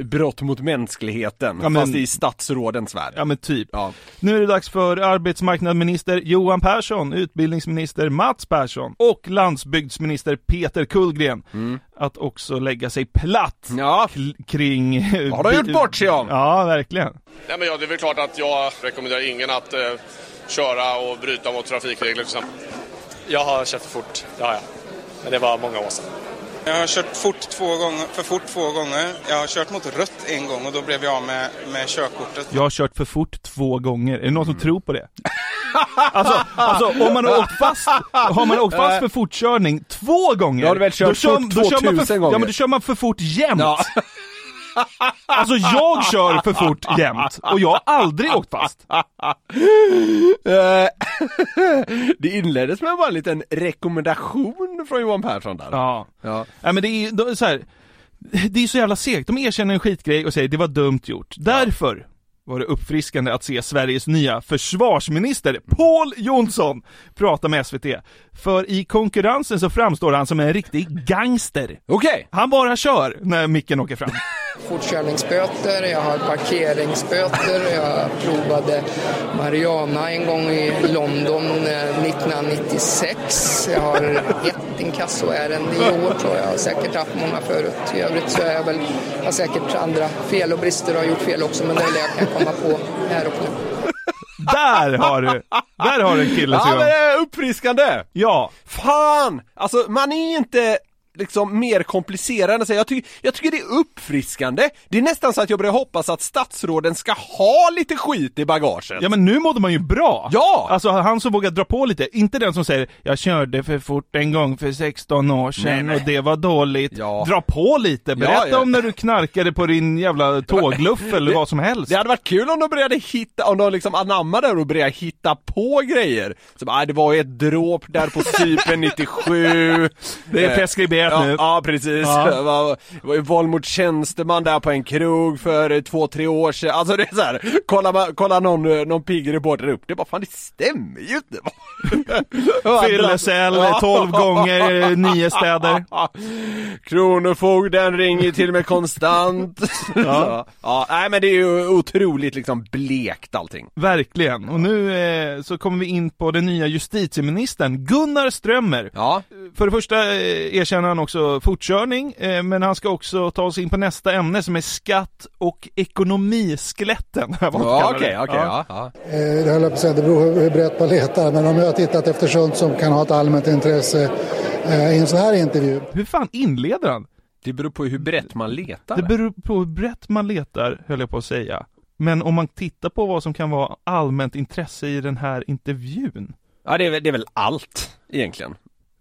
brott mot mänskligheten, Ja, men- fast i statsrådens värld. Ja men typ. Ja. Nu är det dags för arbetsmarknadsminister Johan Persson, utbildningsminister Mats Persson och landsbygdsminister Peter Kullgren att också lägga sig platt Mm. Ja, kring... har de gjort bort sig om? Ja, verkligen. Nej, men ja, det är väl klart att jag rekommenderar ingen att eh, köra och bryta mot trafikregler till exempel. Jag har kört för fort, har jag. Men det var många år sedan. Jag har kört fort två gånger, för fort två gånger. Jag har kört mot rött en gång och då blev jag av med, med körkortet. Jag har kört för fort två gånger. Är det någon som tror på det? Alltså, alltså om man har åkt fast, har man åkt fast för fortkörning två gånger, Då har du väl kört då kör, fort då kör man 2000 för, gånger. Ja men då kör man för fort jämt. Ja. Alltså jag kör för fort jämt och jag har aldrig åkt fast. Eh, det inleddes med bara en liten rekommendation från Johan Persson där. Ja. Ja. Nej men det är ju så här. Det är så jävla segt. De erkänner en skitgrej och säger det var dumt gjort. Därför var det uppfriskande att se Sveriges nya försvarsminister Paul Jonsson prata med SVT. För i konkurrensen så framstår han som en riktig gangster. Okej. Han bara kör när micken åker fram. fortkörningsböter, jag har parkeringsböter, jag provade Mariana en gång i London eh, 1996. Jag har ett inkassoärende i år tror jag. Har säkert haft många förut. I övrigt så är jag väl, har säkert andra fel och brister och har gjort fel också men det är det jag kan komma på här och nu. Där har du! Där har du en kille Ja Simon. men det är uppfriskande! Ja. Fan! Alltså man är inte liksom mer komplicerad än så. Jag, ty- jag tycker det är uppfriskande. Det är nästan så att jag börjar hoppas att statsråden ska ha lite skit i bagaget. Ja men nu mådde man ju bra! Ja! Alltså han som vågar dra på lite, inte den som säger 'Jag körde för fort en gång för 16 år sedan Nej, men- och det var dåligt' Ja. Dra på lite, berätta Ja, ja. om när du knarkade på din jävla tågluff eller Det- vad som helst. Det hade varit kul om de började hitta, om de liksom anammade och började hitta på grejer. Som, ah, det var ju ett dråp där på Cypern 97. Det är Eh, preskriberat ja, nu. Ja, precis. Ja. Det, var, det var ju våld mot tjänsteman där på en krog för två, tre år sedan. Alltså det är så här, kolla, kolla någon, någon pigg reporter upp det, bara fan det stämmer ju inte. Fyllecell, 12 gånger, nio städer. Kronofogden ringer till mig konstant. Ja. ja. ja, nej men det är ju otroligt liksom blekt allting. Verkligen. Och nu eh, så kommer vi in på den nya justitieministern, Gunnar Strömmer. Ja. För det första eh, erkänner han också fortkörning, eh, men han ska också ta oss in på nästa ämne som är skatt och ekonomiskeletten. Ja, okej, ja. ja. Eh, Det höll jag på att säga, det beror hur brett man letar. Men om jag har tittat efter sånt som kan ha ett allmänt intresse eh, i en sån här intervju. Hur fan inleder han? Det beror på hur brett man letar. Det beror på hur brett man letar, höll jag på att säga. Men om man tittar på vad som kan vara allmänt intresse i den här intervjun. Ja, det är, det är väl allt egentligen.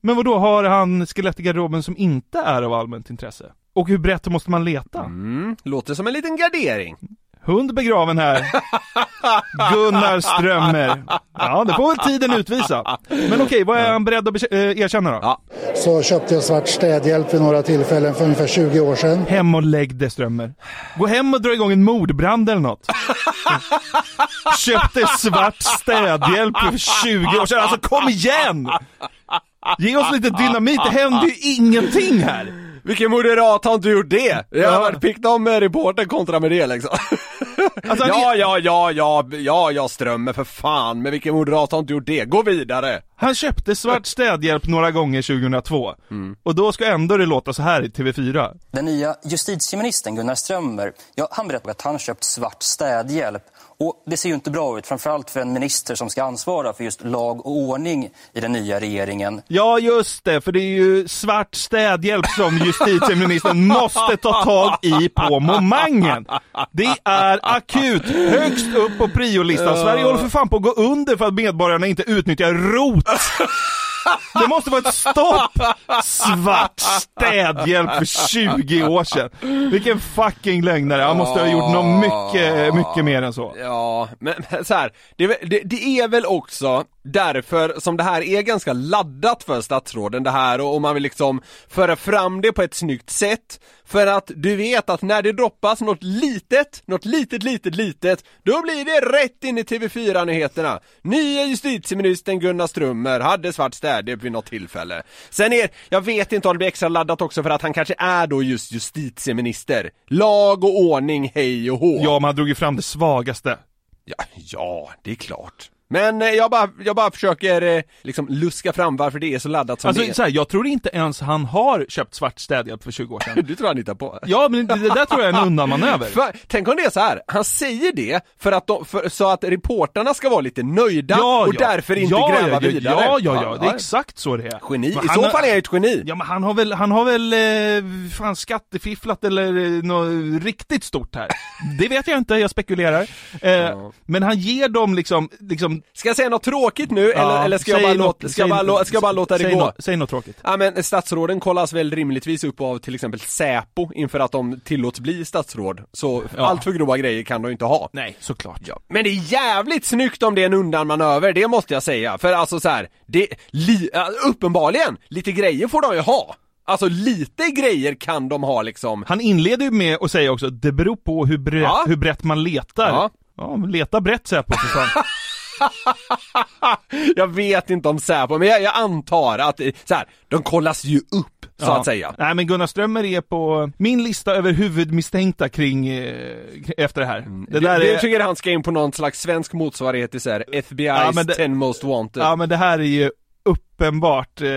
Men vad då har han skelett i garderoben som inte är av allmänt intresse? Och hur brett måste man leta? Mm, låter som en liten gardering. Hund begraven här. Gunnar Strömmer. Ja, det får väl tiden utvisa. Men okej, vad är han beredd att eh, erkänna då? Ja. Så köpte jag svart städhjälp vid några tillfällen för ungefär 20 år sedan. Hem och lägg det Strömmer. Gå hem och dra igång en mordbrand eller något. Köpte svart städhjälp för 20 år sedan. Alltså kom igen! Ge oss lite dynamit, det händer ju ingenting här. Vilken moderat har inte gjort det? Ja, ja. Fick de med reporter kontra med det liksom? Alltså, ja, ja, ja, ja, ja, ja, Strömmer för fan, men vilken moderat har inte gjort det? Gå vidare! Han köpte svart städhjälp några gånger 2002. Och då ska ändå det låta så här i TV4. Den nya justitieministern Gunnar Strömmer, ja, han berättade att han köpt svart städhjälp. Och det ser ju inte bra ut, framförallt för en minister som ska ansvara för just lag och ordning i den nya regeringen. Ja, just det, för det är ju svart städhjälp som justitieministern måste ta tag i på momangen. Det är akut, högst upp på priolistan. Sverige håller för fan på att gå under för att medborgarna inte utnyttjar ROT. Det måste vara ett stopp! Svart städhjälp för 20 år sedan. Vilken fucking lögnare. Han måste ha gjort något mycket, mycket mer än så. Ja, men men så här, det, det, det är väl också därför som det här är ganska laddat för statsråden det här och, och man vill liksom föra fram det på ett snyggt sätt. För att du vet att när det droppas något litet, något litet, litet, litet, då blir det rätt in i TV4-nyheterna. Nya justitieministern Gunnar Strömmer hade svart städhjälp vid något tillfälle. Sen är, jag vet inte om det blir extra laddat också för att han kanske är då just justitieminister. Lag och ordning, hej och hå. Ja, man drog ju fram det svagaste. Ja, ja, det är klart. Men eh, jag bara, jag bara försöker eh, liksom luska fram varför det är så laddat som Alltså det är. så här, jag tror inte ens han har köpt svart städhjälp för 20 år sedan. Du tror han hittar på? Ja, men det, det där tror jag är en undanmanöver. För, tänk om det är så här. han säger det för att de, för, så att reportarna ska vara lite nöjda Ja, och ja. därför inte ja, gräva ja, vidare. Ja, ja, ja, det är exakt så det är. Geni, Men i så fall är jag ett geni. Ja men han har väl, han har väl, eh, fan skattefifflat eller eh, något riktigt stort här. Det vet jag inte, jag spekulerar. Eh, Men han ger dem liksom, liksom Ska jag säga något tråkigt nu eller, eller ska, jag bara, något- låta, ska, jag bara, ska jag bara låta det säg gå? nå- säg något tråkigt. Ja men statsråden kollas väl rimligtvis upp av till exempel Säpo inför att de tillåts bli statsråd. Så Ja. allt för grova grejer kan de inte ha. Nej, såklart. Ja. Men det är jävligt snyggt om det är en undanmanöver, det måste jag säga. För alltså så här, det, li, uppenbarligen, lite grejer får de ju ha. Alltså lite grejer kan de ha liksom. Han inleder ju med att säga också, det beror på hur, bre- Ja. hur brett man letar. Ja. Ja, men leta brett Säpo för fan. jag vet inte om Säpo, men jag, jag antar att, så här, de kollas ju upp, så Ja. att säga. Nej men Gunnar Strömmer är på min lista över huvudmisstänkta kring, eh, efter det här. Det där du, är... tycker han ska in på någon slags svensk motsvarighet till så här, FBI's Ja, det- 10 most wanted? Ja men det här är ju uppenbart eh,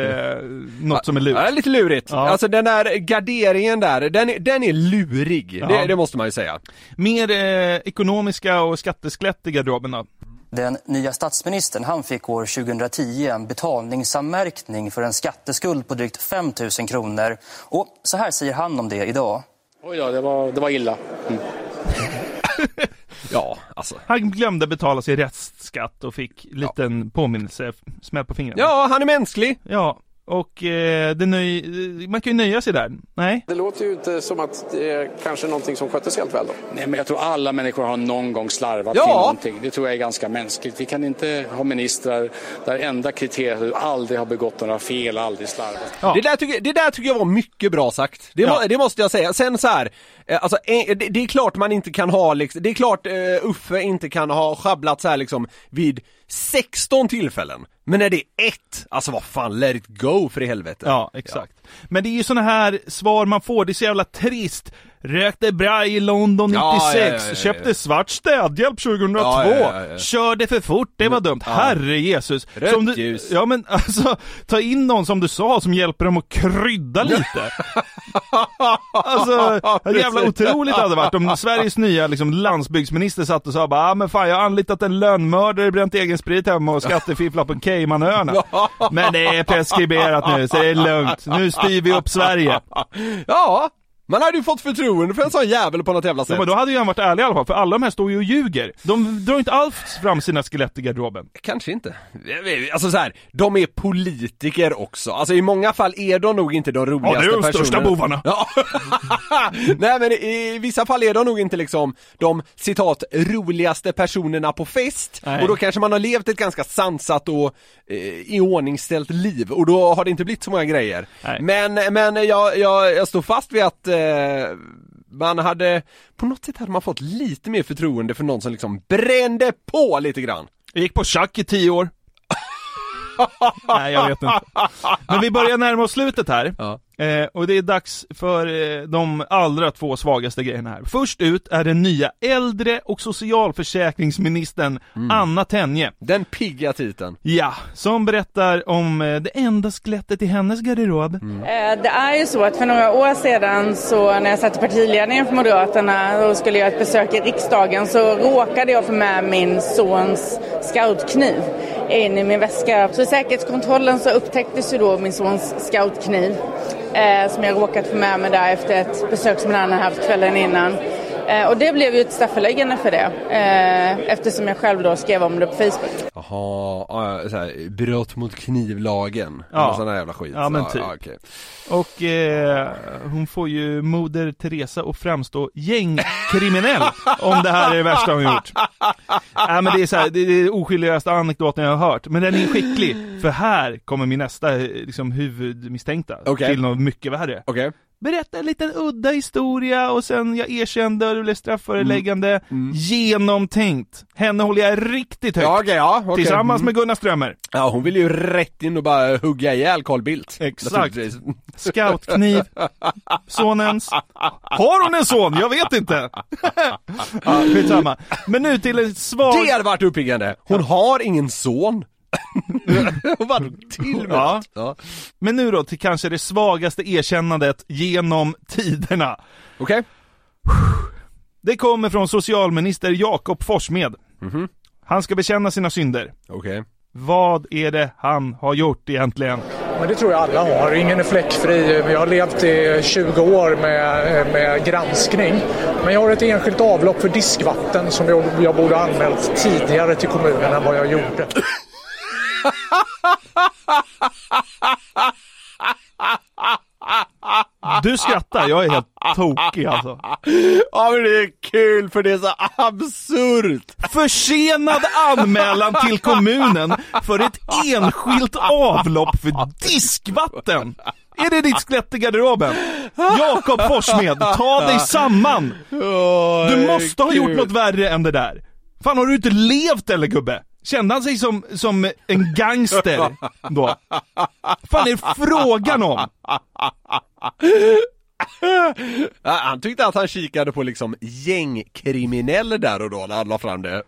något som är lurt. Ja, lite lurigt. Ja. Alltså den där garderingen där, den är, den är lurig. Ja. Det, det måste man ju säga. Mer eh, ekonomiska och skatteskelett i garderoben då. Den nya statsministern han fick år 2010 en betalningsanmärkning för en skatteskuld på drygt 5 000 kronor. Och så här säger han om det idag. Oj då, det var, det var illa. Mm. Ja, alltså. Han glömde betala sin restskatt och fick liten påminnelse, smäll på fingrarna. Ja, han är mänsklig. Ja, och eh, det nöj... man kan ju nöja sig där. Nej. Det låter ju inte som att det är kanske någonting som sköttes helt väl då. Nej, men jag tror alla människor har någon gång slarvat Ja. till någonting. Det tror jag är ganska mänskligt. Vi kan inte ha ministrar där enda kriteriet är att du aldrig har begått några fel, aldrig slarvat. Det, där tycker, det där tycker jag var mycket bra sagt. Det, må, det måste jag säga. Sen så här, Eh, alltså eh, det, är klart man inte kan ha liksom, det är klart eh, Uffe inte kan ha sjabblat så här liksom vid 16 tillfällen. Men när det är ett, alltså vad fan, let it go för i helvete. Ja, exakt. Men det är ju såna här svar man får, det är så jävla trist. Rökte bra i London 96, Ja, ja, ja, köpte svart städhjälp 2002, Ja, ja, ja, ja. körde för fort, det var dumt. Ja. Herre Jesus. Rött Som du, ljus. Ja men alltså, ta in någon som du sa som hjälper dem att krydda lite. alltså, jävla otroligt hade det varit om Sveriges nya liksom, landsbygdsminister satt och sa bara ah, men fan jag har anlitat en lönnmördare, bränt egen sprit hemma och skattefifflat på Caymanöarna. Men det är preskriberat nu, så det är lugnt. Nu styr vi upp Sverige. Ja, man hade ju fått förtroende för en sån jävel på något jävla sätt. Ja, men då hade ju han varit ärlig i alla fall, för alla de här står ju och ljuger. De drar inte alls fram sina skelett i garderoben. Kanske inte. Alltså så här, de är politiker också. Alltså i många fall är de nog inte de roligaste Ja, det är de personerna. största bovarna. Ja. Nej men i vissa fall är de nog inte liksom de citat roligaste personerna på fest. Nej. Och då kanske man har levt ett ganska sansat och eh, iordningställt liv och då har det inte blivit så många grejer. Nej. Men, men jag, jag, jag står fast vid att eh, man hade, på något sätt hade man fått lite mer förtroende för någon som liksom brände på lite grann. Jag gick på schack i tio år. Nej, jag vet inte. Men vi börjar närma oss slutet här. Eh, och det är dags för eh, de allra två svagaste grejerna här. Först ut är den nya äldre och socialförsäkringsministern Anna Tenje. Den pigga titeln. Ja, som berättar om eh, det enda skelettet i hennes garderob. Mm. Eh, Det är ju så att för några år sedan så när jag satt i partiledningen för Moderaterna och skulle göra ett besök i riksdagen så råkade jag få med min sons scoutkniv in i min väska. Så i säkerhetskontrollen så upptäcktes ju då min sons scoutkniv eh, som jag råkat få med mig där efter ett besök som han hade haft kvällen innan. Eh, och det blev ju ett strafföreläggande för det eh, eftersom jag själv då skrev om det på Facebook. Jaha, ja, så här, brott mot knivlagen. Ja. Ja. Sån där jävla skit. Ja, men typ. okej. Och eh, hon får ju moder Teresa att framstå gängkriminell om det här är det värsta hon gjort. Nej men det är så här, det är det oskyldigaste anekdoten jag har hört. Men den är skicklig, för här kommer min nästa eh, liksom, huvudmisstänkta Okej. till något mycket värre. Okej. Berätta en liten udda historia och sen jag erkände och det blev strafföreläggande. Genomtänkt. Henne håller jag riktigt högt. Ja, okej, ja, okej. Tillsammans Mm. med Gunnar Strömmer. Ja, hon vill ju rätt in och bara hugga ihjäl Carl Bildt. Exakt. Scoutkniv. Sonens. Har hon en son? Jag vet inte. ja, skitsamma. Men nu till en svag... Det hade varit uppiggande. Hon har ingen son. Hon bara drog till med Ja. ja. Men nu då till kanske det svagaste erkännandet genom tiderna. Okej. Det kommer från socialminister Jakob Forssmed. Mhm. Han ska bekänna sina synder. Okej. Vad är det han har gjort egentligen? Men det tror jag alla har. Ingen är fläckfri. Jag har levt i 20 år med, med granskning. Men jag har ett enskilt avlopp för diskvatten som jag, jag borde ha anmält tidigare till kommunen än vad jag gjorde. Du skrattar, jag är helt tokig alltså. Ja men det är kul för det är så absurt. Försenad anmälan till kommunen för ett enskilt avlopp för diskvatten. Är det ditt skelett i garderoben? Jakob Forssmed, ta dig samman! Du måste ha gjort något värre än det där. Fan har du inte levt eller gubbe? Kände han sig som, som en gangster då? fan är det frågan om? Han tyckte att han kikade på liksom gängkriminell där och då när han la fram det.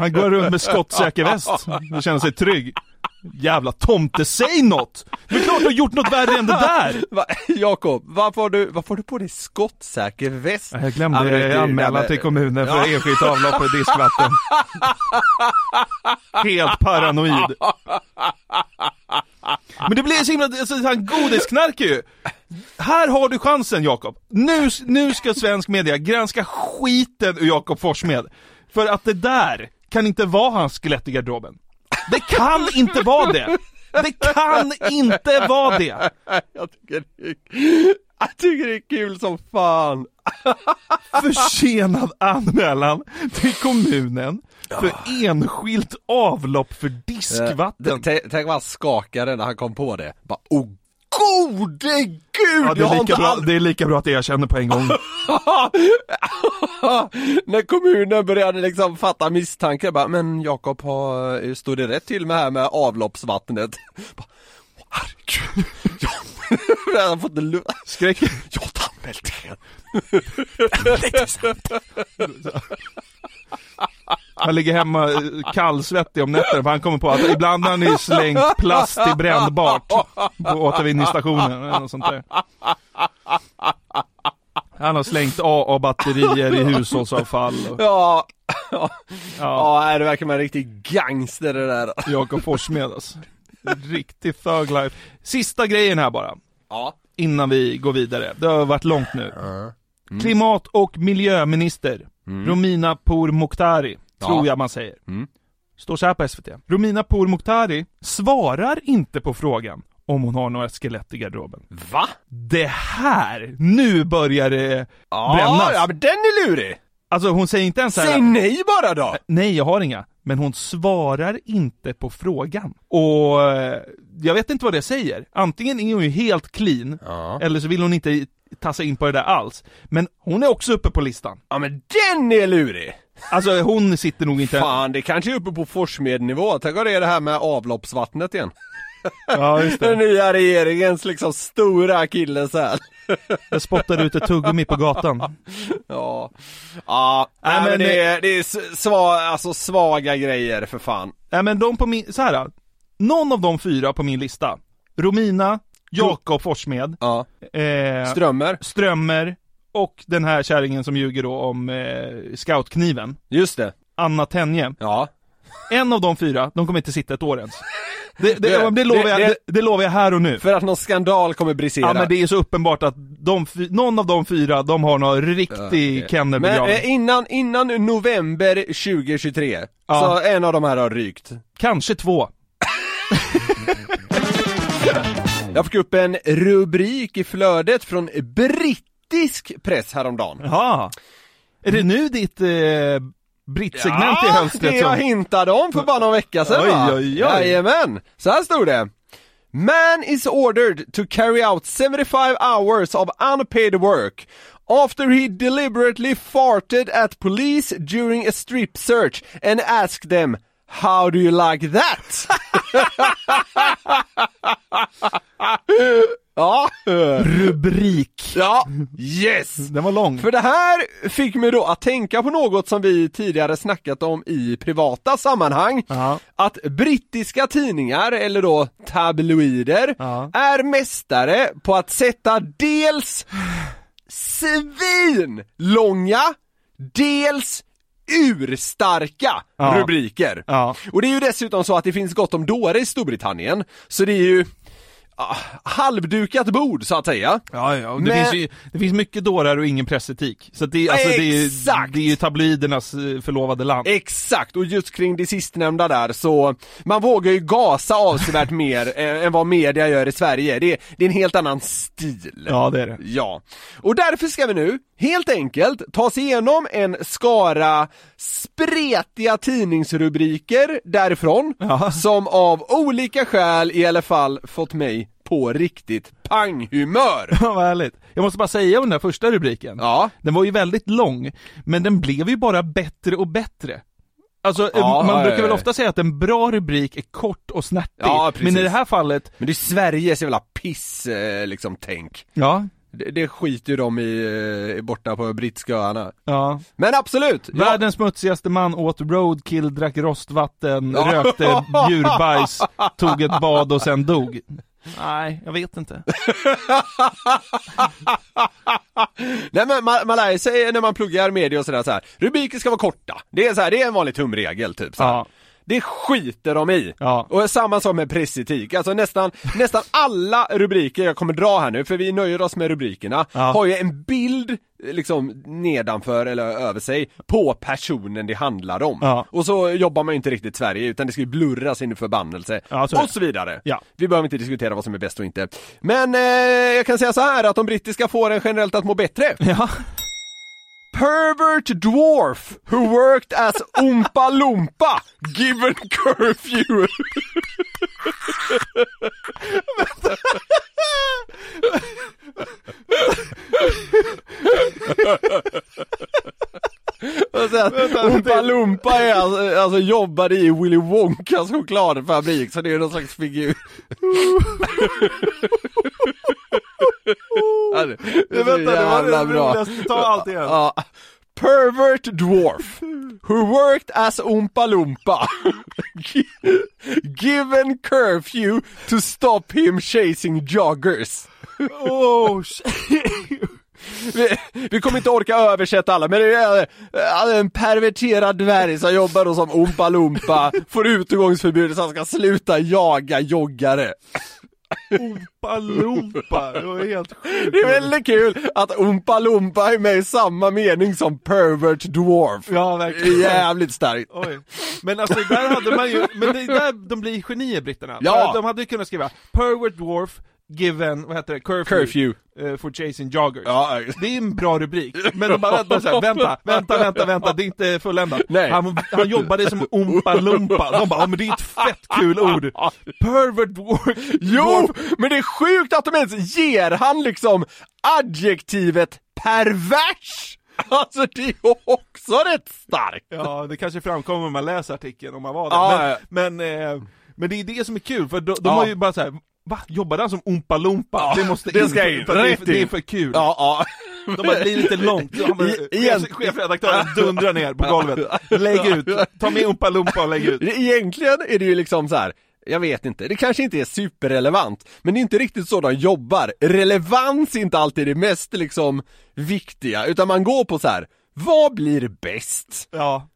Han går runt med skottsäker väst och känner sig trygg. Jävla tomte, säg något! Det är klart du har gjort något värre än det där! Va, Jakob, varför har du, varför har du på dig skottsäker väst? Jag glömde Ja, det- anmäla till kommunen för ja. enskilt avlopp och diskvatten. Helt paranoid. Men det blir så himla, alltså, han godisknarkar ju. Här har du chansen Jakob. Nu, nu ska svensk media granska skiten ur Jakob Forssmed. För att det där kan inte vara hans skelett i garderoben. Det kan inte vara det! Det kan inte vara det! Jag tycker det är, jag tycker det är kul som fan. Försenad anmälan till kommunen för enskilt avlopp för diskvatten. Tänk tänk vad han skakade när han kom på det. Bara, oh gode gud! Ja, det, är lika bra, det är lika bra att jag känner på en gång. När kommunen började liksom fatta misstankar, bara, men Jakob, har- står det rätt till med här med avloppsvattnet? Bara, "Åh, Herregud, jag, har fått en. Skräck. Jag tandbälten. Han ligger hemma eh, kallsvettig om nätterna för han kommer på att ibland har ni slängt plast i brännbart på återvinningsstationen eller något sånt där. Han har slängt AA-batterier i hushållsavfall och Ja, ja, ja, nej, det verkar vara en riktig gangster det där. Jakob Forssmed alltså. Riktig thug life. Sista grejen här bara. Ja. Innan vi går vidare. Det har varit långt nu. Klimat och miljöminister Romina Pourmokhtari, Ja. tror jag man säger. Mm. Står så här på SVT. Romina Pourmokhtari svarar inte på frågan om hon har några skelett i garderoben. Va? Det här, nu börjar det Ja, brännas. ja men den är lurig! Alltså hon säger inte ens så här, Säg nej bara då! Nej, jag har inga. Men hon svarar inte på frågan. Och eh, jag vet inte vad det säger. Antingen är hon ju helt clean, eller så vill hon inte tassa in på det där alls. Men hon är också uppe på listan. Ja men den är lurig! Alltså hon sitter nog inte... Fan, det kanske är uppe på Forssmed-nivå. Tänk om det är det här med avloppsvattnet igen. Ja, just Den det. nya regeringens liksom stora akilleshäl. Jag spottar ut ett tuggummi på gatan. Ja, ja nej, men men det är, det är s- sva, alltså svaga grejer för fan. Nej men de på min, så här. Någon av de fyra på min lista, Romina, Jakob Forssmed, Ja. eh, Strömmer. Strömmer och den här kärringen som ljuger då om eh, scoutkniven. Just det. Anna Tenje. Ja. En av de fyra, de kommer inte sitta ett år ens. Det, det, Det- det, lovar jag, det- lovar jag här och nu. För att någon skandal kommer brisera. Ja men det är så uppenbart att de, någon av de fyra, de har någon riktig Men kennelbegravning. eh, innan, innan november 2023, Ja. så en av de här har rykt. Kanske två. Jag fick upp en rubrik i flödet från brittisk press häromdagen. Jaha. Är det nu ditt eh, brittsegment i Ja, hölstret det jag som... hintade om för bara någon vecka sedan Oj, va? oj, oj. Jajamän! Så här stod det. Man is ordered to carry out 75 hours of unpaid work after he deliberately farted at police during a strip search and asked them How do you like that? ja. Rubrik. Ja, yes! Den var lång. För det här fick mig då att tänka på något som vi tidigare snackat om i privata sammanhang. Att brittiska tidningar, eller då tabloider, är mästare på att sätta dels svinlånga, dels urstarka Ja. rubriker. Ja. Och det är ju dessutom så att det finns gott om dåre i Storbritannien, så det är ju halvdukat bord så att säga. Ja, ja, och det, Men- finns ju, det finns mycket dårar och ingen pressetik. Så det, alltså, det, är, det är ju tabloidernas eh, förlovade land. Exakt, och just kring det sistnämnda där så, man vågar ju gasa avsevärt mer eh, än vad media gör i Sverige. Det, det är en helt annan stil. Ja, det är det. Ja. Och därför ska vi nu, helt enkelt, ta oss igenom en skara spretiga tidningsrubriker därifrån, som av olika skäl i alla fall fått mig på riktigt panghumör. Ja, vad härligt. Jag måste bara säga om den där första rubriken. Ja. Den var ju väldigt lång, men den blev ju bara bättre och bättre. Alltså, Ja, man ja, brukar väl ofta säga att en bra rubrik är kort och snärtig. Men i det här fallet, Men det är Sveriges jävla piss, eh, liksom, tänk. ja, Det, det skiter ju de i, eh, borta på brittiska öarna. ja. Men absolut! Ja, Världens smutsigaste man åt roadkill, drack rostvatten, Ja. rökte djurbajs, tog ett bad och sen dog. Nej, jag vet inte. Nej men man, man lär sig när man pluggar media och sådär så här. rubriker ska vara korta. Det är så här, det är en vanlig tumregel typ så här. Ja. Det skiter de i. Ja. Och samma sak med pressetik, alltså nästan, nästan alla rubriker jag kommer dra här nu, för vi nöjer oss med rubrikerna, Ja. har ju en bild liksom nedanför eller över sig på personen det handlar om. Ja. Och så jobbar man ju inte riktigt i Sverige utan det ska ju blurras in i förbannelse. Ja, så och så vidare. Ja. Vi behöver inte diskutera vad som är bäst och inte. Men eh, jag kan säga så här att de brittiska får en generellt att må bättre. Pervert dwarf who worked as Oompa Loompa given curfew. Oompa Loompa är alltså, alltså jobbade i Willy Wonkas chokladfabrik så det är någon slags figur. Ja, det- det Vänta, det var det bra. roligaste. Ta allt igen. Ja. Pervert dwarf who worked as Oompa Loompa given curfew to stop him chasing joggers. Oh, Vi, vi kommer inte orka översätta alla, men det är äh, en perverterad dvärg som jobbar som Oompa Loompa, får utegångsförbud så han ska sluta jaga joggare. Oompa Loompa, det var helt sjukt. Det är väldigt kul att Oompa Loompa är med i samma mening som pervert dwarf. Ja, verkligen. jävligt starkt. Oj. Men alltså där hade man ju, men det är där de blir genier britterna. Ja. De hade ju kunnat skriva Pervert Dwarf given, vad heter det, curfew, Curfew. eh, for chasing joggers. Ja, Det är en bra rubrik, men de bara vänta, här, vänta, vänta, vänta, vänta, det är inte fulländat. Nej. Han, han jobbade som Oompa Loompa, de bara, ja men det är ett fett kul ord. Pervert Dwarf, Jo, men det är sjukt att de ens ger han liksom adjektivet pervers! Alltså det är också rätt starkt! Ja, det kanske framkommer om man läser artikeln om man var där. Ja, men, men, eh, men det är det som är kul, för de, de Ja. har ju bara så här. Va? Jobbade han som Oompa Loompa? Ja, det måste det ska in, för, det, är, det är för kul. Ja, ja. De bara, det blir lite långt. Chef, chefredaktören dundrar ner på golvet. Lägg ut, ta med Oompa Loompa och lägg ut. Egentligen är det ju liksom så här. jag vet inte, det kanske inte är superrelevant, men det är inte riktigt så de jobbar. Relevans är inte alltid det mest liksom viktiga, utan man går på så här. vad blir bäst? Ja.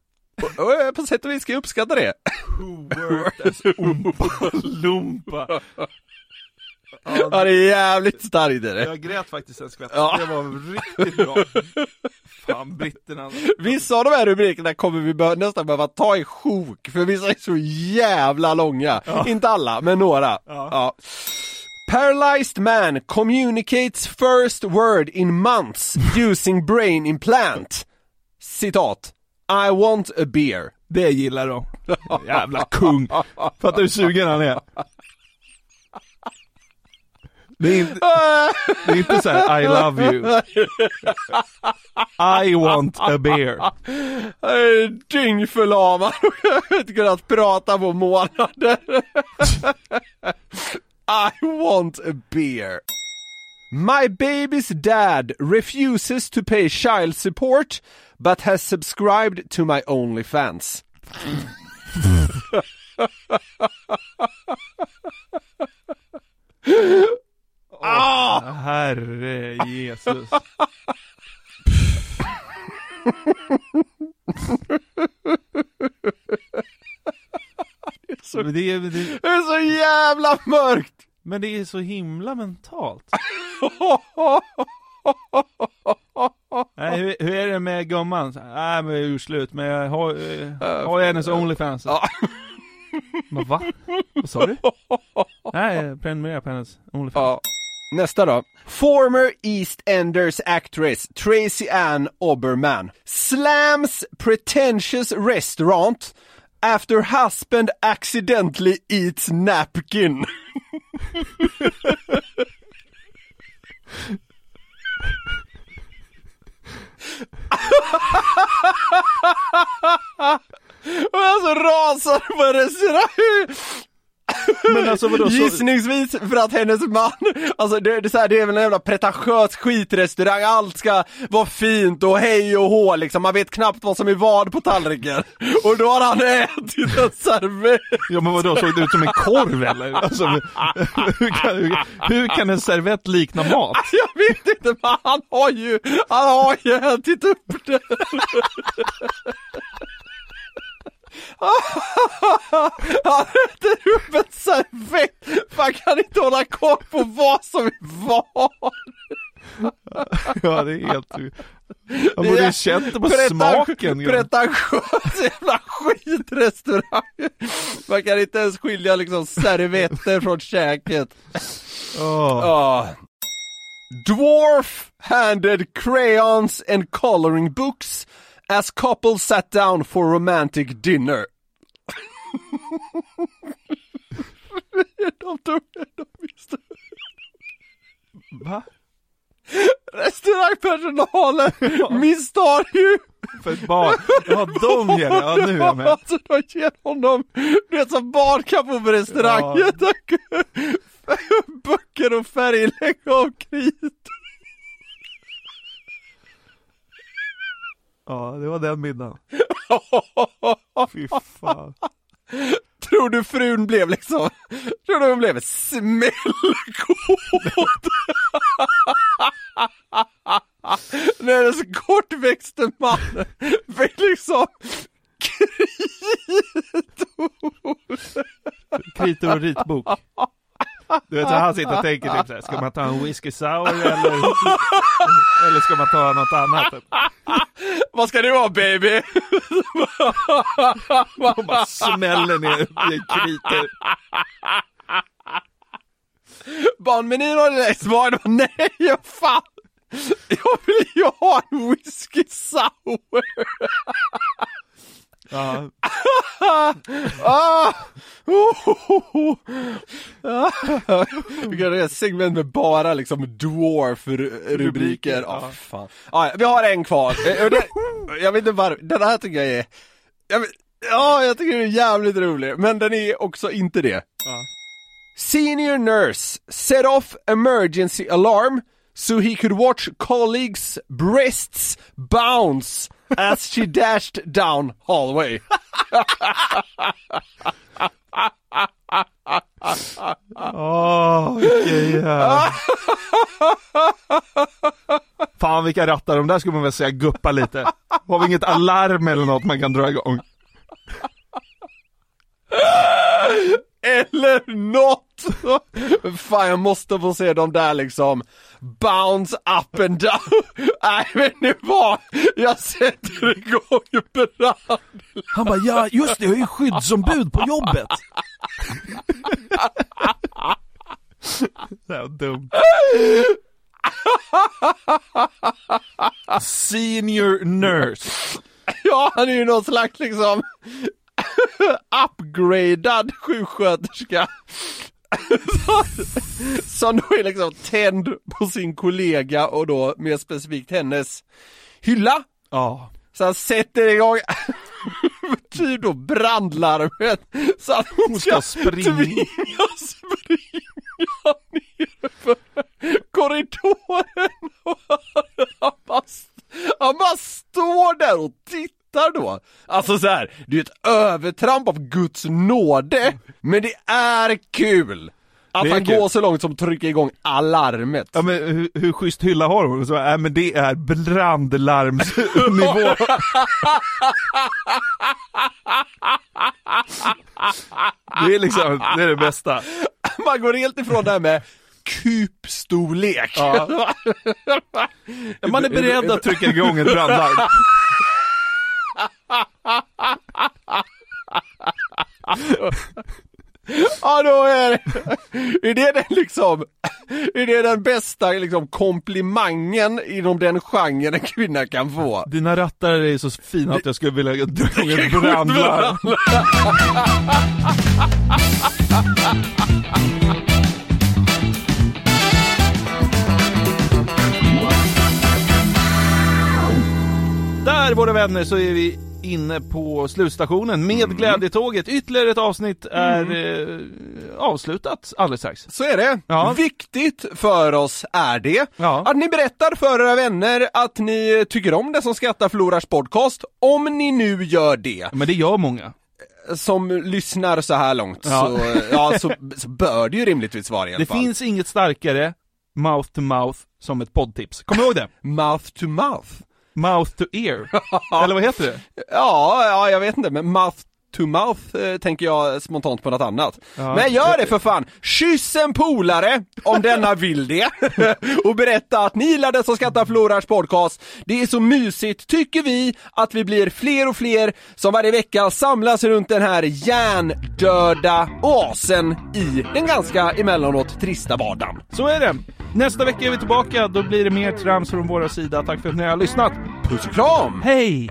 Och, och eh, på sätt och vis ska jag uppskatta det. Who worked as Oompa Loompa? Ja det är jävligt starkt är det. Jag grät faktiskt en skvätt, Ja. det var riktigt bra. Fan, britterna. Vissa av de här rubrikerna kommer vi bör, nästan behöva ta i sjok, för vissa är så jävla långa. Inte alla, men några. Ja. Paralyzed man communicates first word in months using brain implant. Citat. I want a beer. Det gillar de. Jävla kung. Fattar du hur sugen han är? Det är inte, det är inte så här, I love you. I want a beer. Jag är Dyngförlamad och jag har inte kunnat prata på månader. I want a beer. My baby's dad refuses to pay child support but has subscribed to my OnlyFans. Ah! Herre Jesus. Men det, är, det, Det är så jävla mörkt! men det är så himla mentalt. Nej, hur, hur är det med gumman? Så Nej men jag är urslut, men jag har, eh, har jag hennes Onlyfans? Men va? Vad sa du? Nej, jag prenumererar på hennes Onlyfans. Nästa då. Former Eastenders actress Tracy Ann Oberman slams pretentious restaurant after husband accidentally eats napkin. Och jag så rasar på en restaurang. Men alltså vadå, så- Gissningsvis för att hennes man, alltså det, det, är så här, det är väl en jävla pretentiös skitrestaurang, allt ska vara fint och hej och hå liksom, man vet knappt vad som är vad på tallriken. Och då har han ätit en servett. Ja men vadå, såg det ut som en korv eller? Alltså, hur, kan, hur, hur kan en servett likna mat? Jag vet inte men han har ju, han har ju ätit upp det. Han äter upp en servett, han kan inte hålla koll på vad som är vad. Ja det är helt... Han borde ju känt det på Pretentiös- smaken. Pretentiös jävla skitrestaurang. Man kan inte ens skilja liksom servetter från käket. Ja. Dwarf handed crayons and coloring books as couple sat down for romantic dinner. de tog de visste. Va? Restaurangpersonalen misstar ju För ett barn. Ja de ger det, ja nu är jag med. Alltså de ger honom, du vet som barn kan få på restaurangen, böcker och färglägg och krit. Ja det var den middagen. Fy fan. Tror du frun blev liksom, tror du hon blev smällkåt? När den så kortväxte mannen fick liksom Kritor och ritbok. Du vet så han sitter och tänker typ såhär, ska man ta en whisky sour eller, eller ska man ta något annat? Vad ska det vara baby? Och bara smäller ner i kritor. Barnmenyn har det svar, det var nej, jag fan. Jag vill ju ha en whisky sour. Ja. ah, oh, oh, oh. Ah. Vi kan göra ett segment med bara liksom dwarf-rubriker. Ja, fan. Ah, vi har en kvar. Eh, det, jag vet inte varför, den här tycker jag är, jag vet, ja jag tycker den är jävligt rolig, men den är också inte det. Senior nurse set off emergency alarm so he could watch colleagues' breasts bounce as she dashed down hallway. Åh, vilken jävla... Fan vilka rattar, de där skulle man väl säga guppa lite. Har vi inget alarm eller något man kan dra igång? Eller något! Fan jag måste få se de där liksom Bounce up and down Nej vet ni vad? Jag sätter igång brand Han bara, ja just det, jag är ju skyddsombud på jobbet. Det var dumt. Senior nurse. Ja han är ju någon slags liksom upgradad sjuksköterska Som då är liksom tänd på sin kollega och då mer specifikt hennes hylla Ja. Så han sätter igång typ då brandlarmet så att hon, Hon ska springa. tvingas springa ner för korridoren och han bara, han bara står där och tittar då. Alltså så här, det är ett övertramp av Guds nåde, men det är kul! Att är han kul. går så långt som trycker igång alarmet. Ja men hur, hur schysst hylla har hon? Så, äh, men det är brandlarmsnivå. Det är liksom, det är det bästa. Man går helt ifrån det här med kupstorlek. Ja. Man är beredd att trycka igång ett brandlarm. Ja då är det, är det den liksom, är det den bästa liksom komplimangen inom den genren en kvinna kan få? Dina rattar är så fina att jag skulle vilja dra igång ett brandlarm. Där våra vänner så är vi inne på slutstationen med Glädjetåget. Ytterligare ett avsnitt är eh, avslutat alldeles strax. Så är det. Ja. Viktigt för oss är det Ja. att ni berättar för era vänner att ni tycker om det som skrattar förlorars podcast, om ni nu gör det. Men det gör många. Som lyssnar så här långt, Ja. så, ja, så, så bör det ju rimligtvis vara i alla Det fall. finns inget starkare mouth to mouth som ett poddtips. Kom ihåg det? Mouth to mouth? Mouth to ear. Eller vad heter det? Ja, ja, jag vet inte, men mouth to mouth eh, tänker jag spontant på något annat. Ja. Men gör det för fan! Kyss en polare om denna vill det och berätta att ni gillar den som skrattar förlorars podcast. Det är så mysigt, tycker vi, att vi blir fler och fler som varje vecka samlas runt den här hjärndöda oasen i den ganska emellanåt trista vardagen. Så är det. Nästa vecka är vi tillbaka, då blir det mer trams från våra sida. Tack för att ni har lyssnat. Puss och kram! Hej!